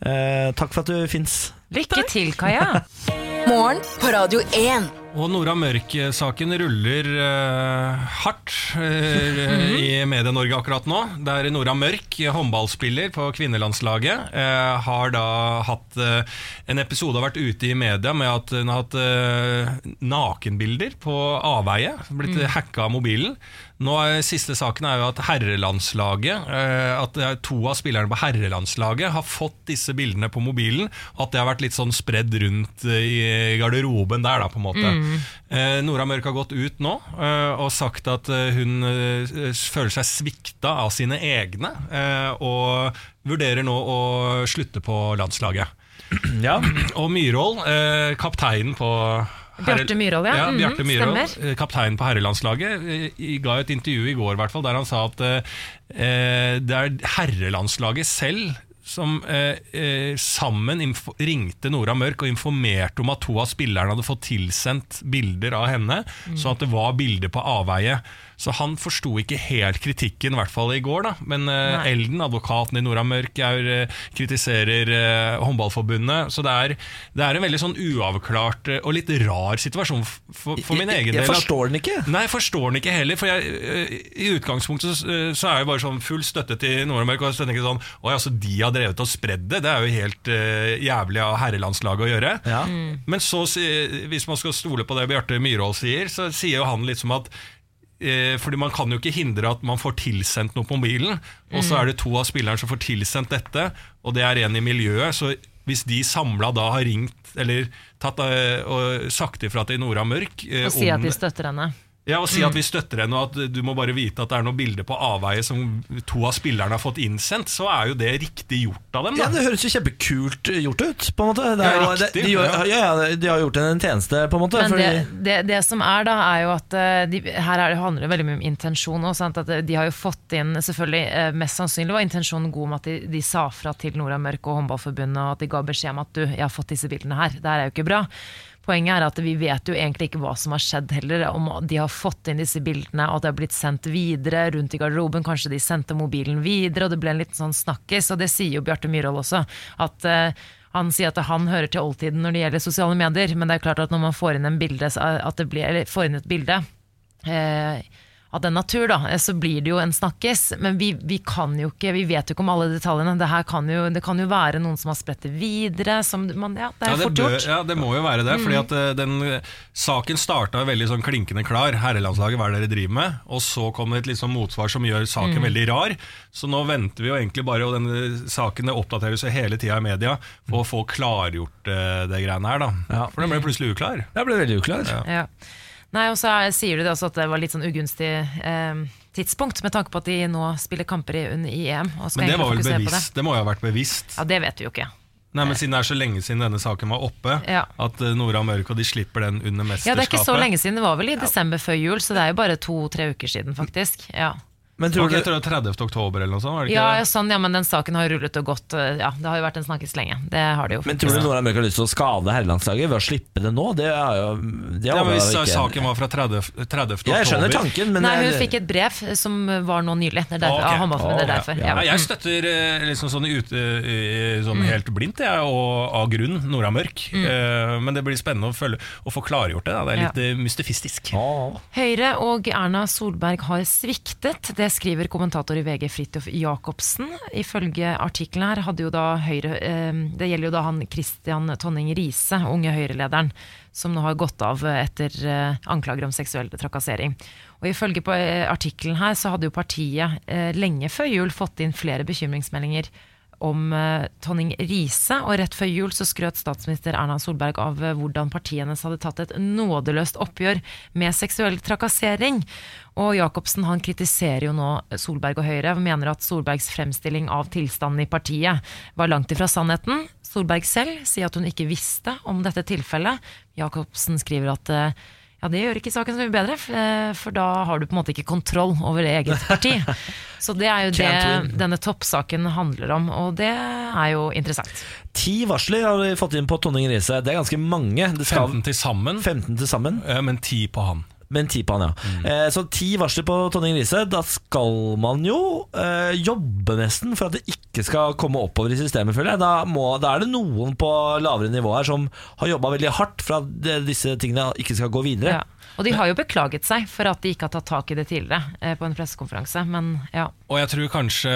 Eh, takk for at du fins. Lykke til, Kaja. Morgen på Radio 1. Og Nora Mørk-saken ruller eh, hardt eh, i Medie-Norge akkurat nå. Der Nora Mørk, håndballspiller på kvinnelandslaget, eh, har da hatt eh, en episode har vært ute i media med at hun har hatt eh, nakenbilder på avveie. Blitt mm. hacka av mobilen. Nå er Siste saken er jo at herrelandslaget eh, At to av spillerne på herrelandslaget har fått disse bildene på mobilen. At det har vært litt sånn spredd rundt eh, i garderoben der, da, på en måte. Eh, Nora Mørk har gått ut nå eh, og sagt at eh, hun eh, føler seg svikta av sine egne, eh, og vurderer nå å slutte på landslaget. Ja. Og Myhrvold, eh, kapteinen på Bjarte Myhrvold, ja. ja Mhm, Bjarte Myhrvold, stemmer. eh, kapteinen på herrelandslaget, ga et intervju i går hvert fall, der han sa at eh, det er herrelandslaget selv som eh, eh, sammen ringte Nora Mørk og informerte om at to av spillerne hadde fått tilsendt bilder av henne, Mm. sånn at det var bilder på avveie. Så han forsto ikke helt kritikken, i hvert fall i går. da Men uh, Elden, advokaten i Nora Mørk, er, eh, kritiserer uh, Håndballforbundet. Så det er, det er en veldig sånn uavklart og litt rar situasjon for, for min jeg, egen del. jeg forstår den ikke. Nei, jeg forstår den ikke heller. For jeg, I utgangspunktet så, så er jeg bare sånn full støtte til Nordmørk. Og jeg støtter ikke sånn ja, så de har drevet og spredd det. Det er jo helt jævlig av herrelandslaget å gjøre. Ja. Men så, hvis man skal stole på det Bjarte Myhrvold sier, så sier jo han litt som at fordi Man kan jo ikke hindre at man får tilsendt noe på mobilen. Og så er det to av spillerne som får tilsendt dette, og det er en i miljøet. Så hvis de samla da har ringt eller tatt, eh, og sagt ifra til Nora Mørk eh, Og si at de støtter henne. Ja, og si at vi støtter henne, og at du må bare vite at det er noen bilder på avveie som to av spillerne har fått innsendt, så er jo det riktig gjort av dem. Ja, Det høres jo kjempekult gjort ut, på en måte. Det er Ja, riktig, de, gjør- ja. ja, de har gjort henne en tjeneste, på en måte. Men det, fordi- det, det som er da, er jo at eh, de, her er det, handler det veldig mye om intensjon. Også, sant? At eh, de har jo fått inn, selvfølgelig eh, Mest sannsynlig var intensjonen god med at de, de sa fra til Nora Mørk og Håndballforbundet, og at de ga beskjed om at du, jeg har fått disse bildene her. Det her er jo ikke bra. Poenget er at vi vet jo egentlig ikke hva som har skjedd heller. Om de har fått inn disse bildene og at det har blitt sendt videre rundt i garderoben. Kanskje de sendte mobilen videre, og det ble en liten sånn snakkis. Og det sier jo Bjarte Myhrvold også. At eh, han sier at han hører til oldtiden når det gjelder sosiale medier, men det er klart at når man får inn, bilde, at blir, får inn et bilde eh, av den natur, da, så blir det jo en snakkes. Men vi, vi kan jo ikke, vi vet jo ikke om alle detaljene. Det, her kan jo, det kan jo være noen som har spredt det videre. Som, man, ja, det er Ja, det, fort gjort. Mm. ja, det må jo være det. Fordi at eh, den eh, Saken starta veldig sånn klinkende klar. Herrelandslaget, hva er det dere driver med? Og så kom det et litt sånn motsvar som gjør saken Mm. veldig rar. Så nå venter vi jo egentlig bare, og denne saken det oppdateres jo hele tida i media, for å få klargjort eh, det greiene her. da Ja. For den ble plutselig uklar. Den ble veldig uklar. Ja. Ja. Nei, og så er, sier du det også at det var litt sånn ugunstig eh, tidspunkt, med tanke på at de nå spiller kamper i, i EM. Men det var vel bevisst. Det må jo ha vært bevisst. Ja, det vet du jo ikke. Nei, men Siden det er så lenge siden denne saken var oppe, Ja. at eh, Nora Mørk og de slipper den under mesterskapet. Ja, Det er ikke så lenge siden, det var vel i desember før jul, så det er jo bare to-tre uker siden, faktisk. Ja. Men Tror tror du du det var 30. oktober eller noe sånt? Var det ikke Ja, det? sånn, ja, men den saken har jo rullet og gått. eh, Ja, det har jo vært en snakkes lenge. Det har det jo. men tror du Nord-Amerika har lyst til å skade herrelandslaget ved å slippe det nå? Det er jo det Ja, men Hvis ikke saken var fra 30. 30. Ja, jeg skjønner tanken, men Nei, hun jeg- fikk et brev som var nå nylig. Det er derfor, okay. av oh, det er derfor. Ja, Ja. jeg støtter eh, liksom sånn, ut, sånn helt blindt, jeg, og av grunn, Nora Mørk. Eh, Men det blir spennende å, følge, å få klargjort det. Da. Det er litt mystifistisk. Åh. Høyre og Erna Solberg har sviktet. Det skriver kommentator i VG Fridtjof Jacobsen. Ifølge artikkelen her hadde jo da Høyre eh, Det gjelder jo da han Christian Tonning Riise, unge Høyre-lederen, som nå har gått av etter eh, anklager om seksuell trakassering. Og Ifølge eh, artikkelen her så hadde jo partiet lenge før jul fått inn flere bekymringsmeldinger om eh, Tonning Riise, og rett før jul så skrøt statsminister Erna Solberg av eh, hvordan partiet hennes hadde tatt et nådeløst oppgjør med seksuell trakassering. Og Jacobsen han kritiserer jo nå Solberg og Høyre, mener at Solbergs fremstilling av tilstanden i partiet var langt ifra sannheten. Solberg selv sier at hun ikke visste om dette tilfellet. Jacobsen skriver at eh, ja, det gjør ikke saken så mye bedre, eh, for da har du på en måte ikke kontroll over eget parti. Så det er jo det denne toppsaken handler om, og det er jo interessant. Ti varsler har vi fått inn på Tonning Riise. Det er ganske mange. Det skal 15 til sammen, 15 til sammen, men ti på han. Men ti på han, ja. Eh, så ti varsler på Tonning Riise. Da skal man jo eh, jobbe nesten for at det ikke skal komme oppover i systemet, føler jeg. Da, må, da er det noen på lavere nivå her som har jobba veldig hardt for at disse tingene ikke skal gå videre. Ja. Og de har jo beklaget seg for at de ikke har tatt tak i det tidligere eh, på en pressekonferanse, men ja. Og jeg tror kanskje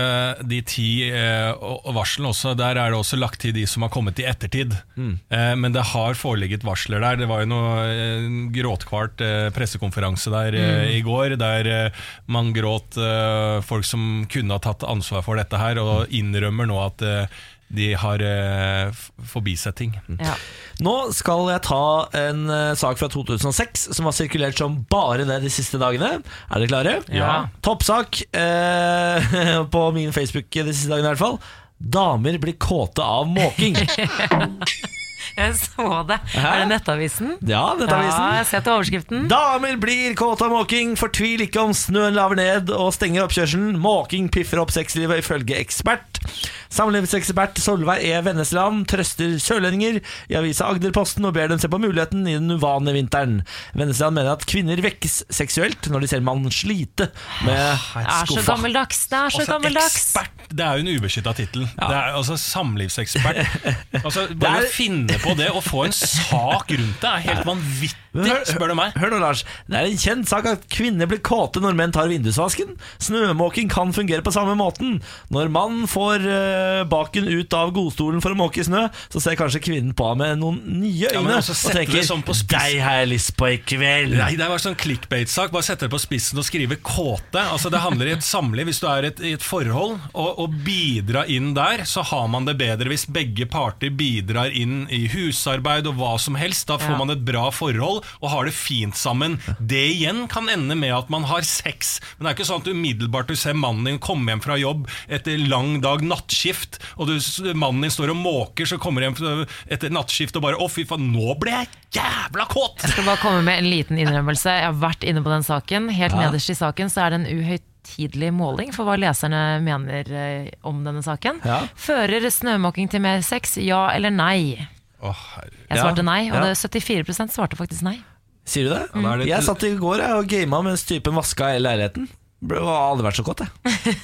de ti eh, varslene også, der er det også lagt til de som har kommet i ettertid. Eh, men det har foreligget varsler der. Det var jo noe eh, gråtkvart eh, pressekonferanse der eh, i går, der eh, man gråt eh, folk som kunne ha tatt ansvar for dette her, og innrømmer nå at eh, de har uh, forbisetting. forbisett ting. ja. Nå skal jeg ta en uh, sak fra 2006 som har sirkulert som bare det de siste dagene. Er dere klare? Ja. Toppsak uh, på min Facebook de siste dagene i hvert fall. Damer blir kåte av måking. Jeg så det. Er det Nettavisen? Ja, Nettavisen. Ja, jeg har sett overskriften. Damer blir kåt av måking, fortvil ikke om snøen laver ned og stenger oppkjørselen. Måking piffer opp sexlivet ifølge ekspert. Samlivsekspert Solveig E. Vennesland trøster sørlendinger i avisa Agderposten og ber dem se på muligheten i den uvanlige vinteren. Vennesland mener at kvinner vekkes seksuelt når de ser mannen slite med Det er så skuffa. gammeldags. Det er så Altså, gammeldags. ekspert, det er jo en ubeskytta tittel. Det er altså Samlivsekspert. Altså, bare Det å finne på det å få en sak rundt det, er helt vanvittig, spør du meg. Hør nå, Lars. Det er en kjent sak at kvinner blir kåte når menn tar vindusvasken. Snømåking kan fungere på samme måten. Når mannen får uh, baken ut av godstolen for å måke snø, så ser kanskje kvinnen på ham med noen nye øyne ja, også og tenker det sånn på. 'deg har jeg lyst på i kveld'. Nei, det var sånn clickbait-sak. Bare sette det på spissen og skrive 'kåte'. Altså Det handler i et samliv. Hvis du er et, i et forhold, og, og bidra inn der, så har man det bedre hvis begge parter bidrar inn i husarbeid og hva som helst. Da får Ja. man et bra forhold og har det fint sammen. Det igjen kan ende med at man har sex. Men det er ikke sånn at du umiddelbart du ser mannen din komme hjem fra jobb etter lang dag nattskift, og du, mannen din står og måker, så kommer hjem etter nattskift og bare 'Å, fy faen, nå ble jeg jævla kåt'! Jeg skal bare komme med en liten innrømmelse. Jeg har vært inne på den saken. Helt nederst i saken så er det en uhøytidelig måling for hva leserne mener eh, om denne saken. Ja. Fører snømåking til mer sex, ja eller nei? Herre. Jeg svarte nei, og ja. det 74% svarte faktisk nei. Sier du det? er det Jeg satt i går jeg, og gama mens typen vaska i leiligheten. Det Har aldri vært så godt, jeg.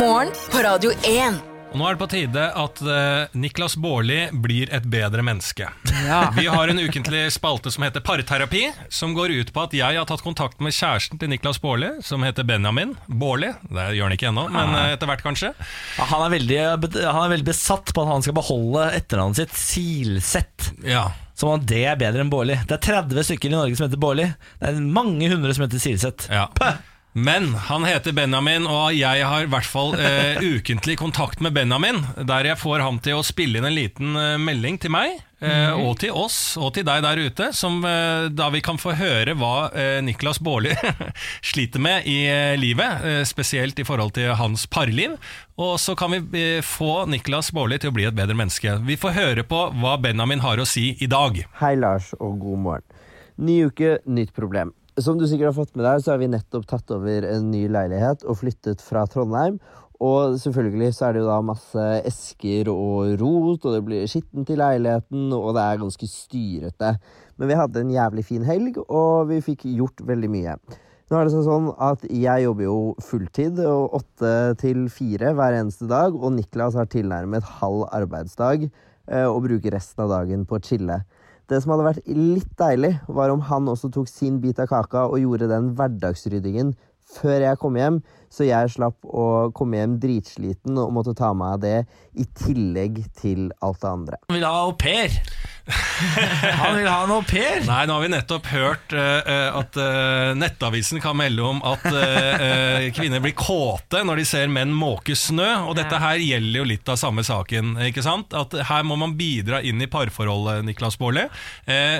Morgen på Radio 1. Og nå er det på tide at eh, Niklas Baarli blir et bedre menneske. Ja. Vi har en ukentlig spalte som heter Parterapi, som går ut på at jeg har tatt kontakt med kjæresten til Niklas Baarli, som heter Benjamin Baarli. Det gjør han ikke ennå, men eh, etter hvert kanskje. Han er, veldig, han er veldig besatt på at han skal beholde etternavnet sitt Silseth. Ja. Som om det er bedre enn Bårli. Det er 30 stykker i Norge som heter Bårli. Det er mange hundre som heter Silseth. ja. Men han heter Benjamin, og jeg har i hvert fall eh, ukentlig kontakt med Benjamin, der jeg får ham til å spille inn en liten eh, melding til meg, eh, og til oss, og til deg der ute, som, eh, da vi kan få høre hva eh, Niklas Baarli sliter med i eh, livet, eh, spesielt i forhold til hans parliv. Og så kan vi eh, få Niklas Baarli til å bli et bedre menneske. Vi får høre på hva Benjamin har å si i dag. Hei, Lars, og god morgen. Ny uke, nytt problem. Som du sikkert har fått med deg, så har vi nettopp tatt over en ny leilighet og flyttet fra Trondheim. Og selvfølgelig så er det jo da masse esker og rot, og det blir skittent i leiligheten, og det er ganske styrete. Men vi hadde en jævlig fin helg, og vi fikk gjort veldig mye. Nå er det sånn- at jeg jobber jo fulltid, og åtte til fire hver eneste dag, og Niklas har tilnærmet halv arbeidsdag eh, og bruker resten av dagen på å chille. Det som hadde vært litt deilig, var om han også tok sin bit av kaka og gjorde den hverdagsryddingen før jeg kom hjem, så jeg slapp å komme hjem dritsliten og måtte ta meg av det i tillegg til alt det andre. Han vil ha au pair. Han vil ha en au pair. Nei, nå har vi nettopp hørt eh, at uh, Nettavisen kan melde om at eh, kvinner blir kåte når de ser menn måke snø. Og dette her gjelder jo litt av samme saken. ikke sant? At Her må man bidra inn i parforholdet, Niklas Baarli.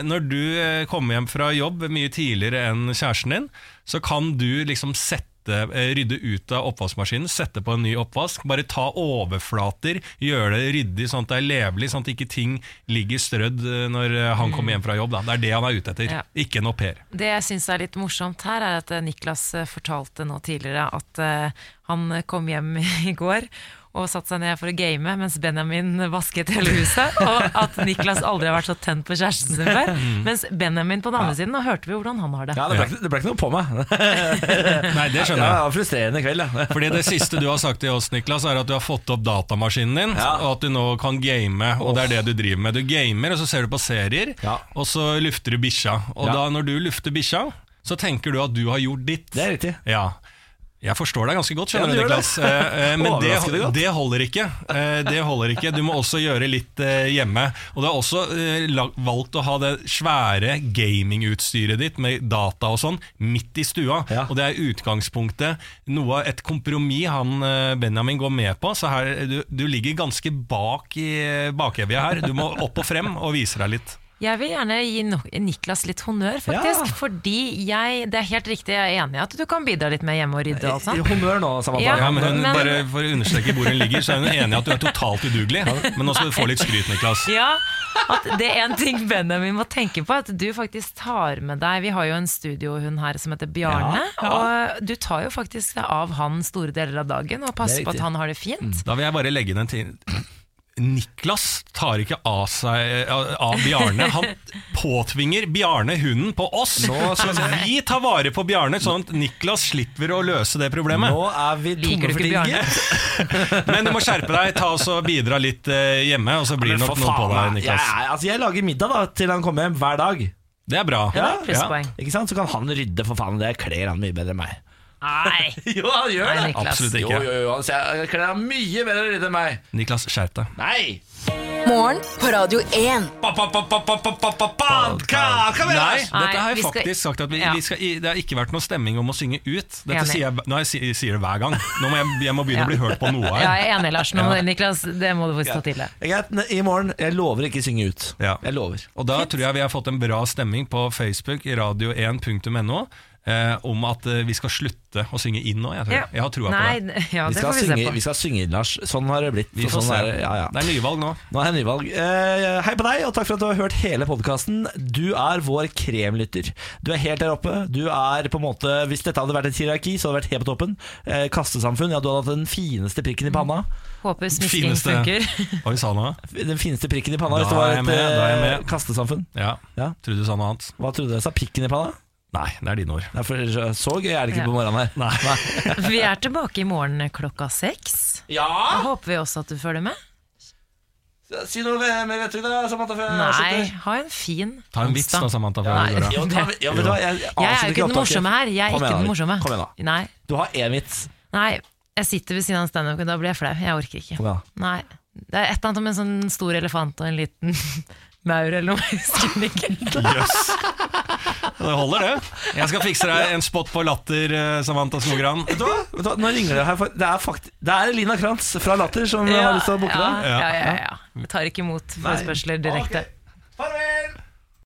Når du kommer hjem fra jobb mye tidligere enn kjæresten din, så kan du liksom sette eh, Rydde ut av oppvaskmaskinen, sette på en ny oppvask. Bare ta overflater, gjøre det ryddig sånn at det er levelig, sånn at ikke ting ligger strødd eh, når eh, han kommer hjem fra jobb. Da. Det er det han er ute etter, Ja. ikke en au pair. Det jeg syns er litt morsomt her, er at Niklas fortalte nå tidligere at han kom hjem i går og satt seg ned for å game mens Benjamin vasket hele huset. Og at Niklas aldri har vært så tent på kjæresten sin før. Mens Benjamin på den andre siden, nå hørte vi hvordan han har det. Ja, det ble, ikke- det ble ikke noe på meg. Nei, det Ja, jeg. det var frustrerende kveld, ja. Fordi Det siste du har sagt til oss, Niklas, er at du har fått opp datamaskinen din, Ja. og at du nå kan game. Og det er det du driver med. Du gamer, og så ser du på serier, Ja. og så lufter du bikkja. Og Ja. da når du lufter bikkja, så tenker du at du har gjort ditt. Det er riktig. Ja. Jeg forstår deg ganske godt, skjønner Ja, du, Niklas. Eh, eh, Men det, det holder ikke. Eh, Det holder ikke. Du må også gjøre litt hjemme. Og du har også valgt å ha det svære gamingutstyret ditt med data og sånn midt i stua. Ja. Og det er utgangspunktet noe et kompromiss han Benjamin går med på. Så her, du, du ligger ganske bak i bakevja her. Du må opp og frem og vise deg litt. Jeg vil gjerne gi Niklas litt honnør, faktisk. Ja. Fordi jeg Det er helt riktig, jeg er enig i at du kan bidra litt med hjemme og rydde og alt sånt. Honnør nå, Samantha. Ja. Ja, men hun, Men- bare For å understreke hvor hun ligger, så er hun enig i at du er totalt udugelig. Men nå skal du få litt skryt, Niklas. Ja, at det er en ting Benjamin må tenke på, at du faktisk tar med deg Vi har jo en studiohund her som heter Bjarne, Ja, ja. og du tar jo faktisk av han store deler av dagen og passer er på at han har det fint. Da vil jeg bare legge inn en ting. Niklas tar ikke av seg av Bjarne. Han påtvinger Bjarne hunden på oss. Så vi tar vare på Bjarne, sånn at Niklas slipper å løse det problemet. Nå er vi tomme for ting. Men du må skjerpe deg. Ta oss og Bidra litt eh, hjemme, og så blir det nok noe på deg, Niklas. Niklas. altså, jeg lager middag da til han kommer hjem hver dag. Det er bra. Ja, er. Ikke sant? Så kan han rydde, for faen. Det kler han mye bedre enn meg. Nei, Jo, han gjør det! Niklas. Absolutt ikke. jo, jo, han Så jeg kler han mye bedre å rydde enn meg. Niklas, skjerp deg. Nei! Morgen på Radio 1. Podkast! Nei, dette har jeg faktisk sagt at vi, Ja. vi skal, i- Det har ikke vært noe stemming om å synge ut. Dette Enig. sier jeg, nå jeg sier, sier det hver gang. Nå må jeg, jeg må begynne Ja. å bli hørt på noe ja, her. jeg er enig, Lars. Nå, må- Niklas, det må du faktisk ta til deg. Greit, I morgen. Jeg lover ikke synge ut. Ja. Jeg lover. Og da tror jeg vi har fått en bra stemming på Facebook, radio1.no, eh, om at eh, vi skal slutte å synge inn nå. Jeg, tror. Ja. jeg har trua Nei, på det. ja, Vi det skal, vi synge, på. vi skal synge inn, Lars. Sånn har det blitt. Vi får sånn se. er det- ja, ja. Det er nyvalg nå. Nå er det nyvalg. Eh, hei på deg, og takk for at du har hørt hele podkasten. Du er vår kremlytter. Du er helt der oppe. Du er på en måte Hvis dette hadde vært et hierarki, så hadde det vært helt på toppen. Eh, kastesamfunn. Ja, du hadde hatt den fineste prikken i panna. Håper smisking funker. Hva vi sa nå? Den fineste prikken i panna Da hvis det var er et med, da jeg eh, med. kastesamfunn. Ja, Ja. trodde du sa noe annet. Hva trodde du jeg sa? Pikken i panna? Nei, det er dine ord. Nei, for så gøy er det ikke Ja. på morgenen her. Nei. Vi er tilbake i morgen klokka seks. Ja Da håper vi også at du følger med. Si noe mer vettug, da, Samantha. før Nei, ha en fin Ta en vits da, Samantha. før Nei. Jo, ta, ja, vet du jeg, Jeg er jo ikke den morsomme her. Jeg er Kom ikke den da. morsomme. Kom igjen, da. Nei, Du har én vits. nei, jeg sitter ved siden av en standup, da blir jeg flau. Jeg orker ikke. Kom igjen. Nei, Det er et eller annet om en sånn stor elefant og en liten maur eller noe. Jeg husker ikke. Jøss. Det holder, det. Jeg skal fikse deg en spot på latter, eh, Samantha Skogran. Vet du hva? Vet du hva? Nå ringer det her. for Det er, fakt det er Lina Krantz fra Latter som har lyst til å booke deg. ja, ja, ja, ja. Jeg tar ikke imot forespørsler direkte. Ok.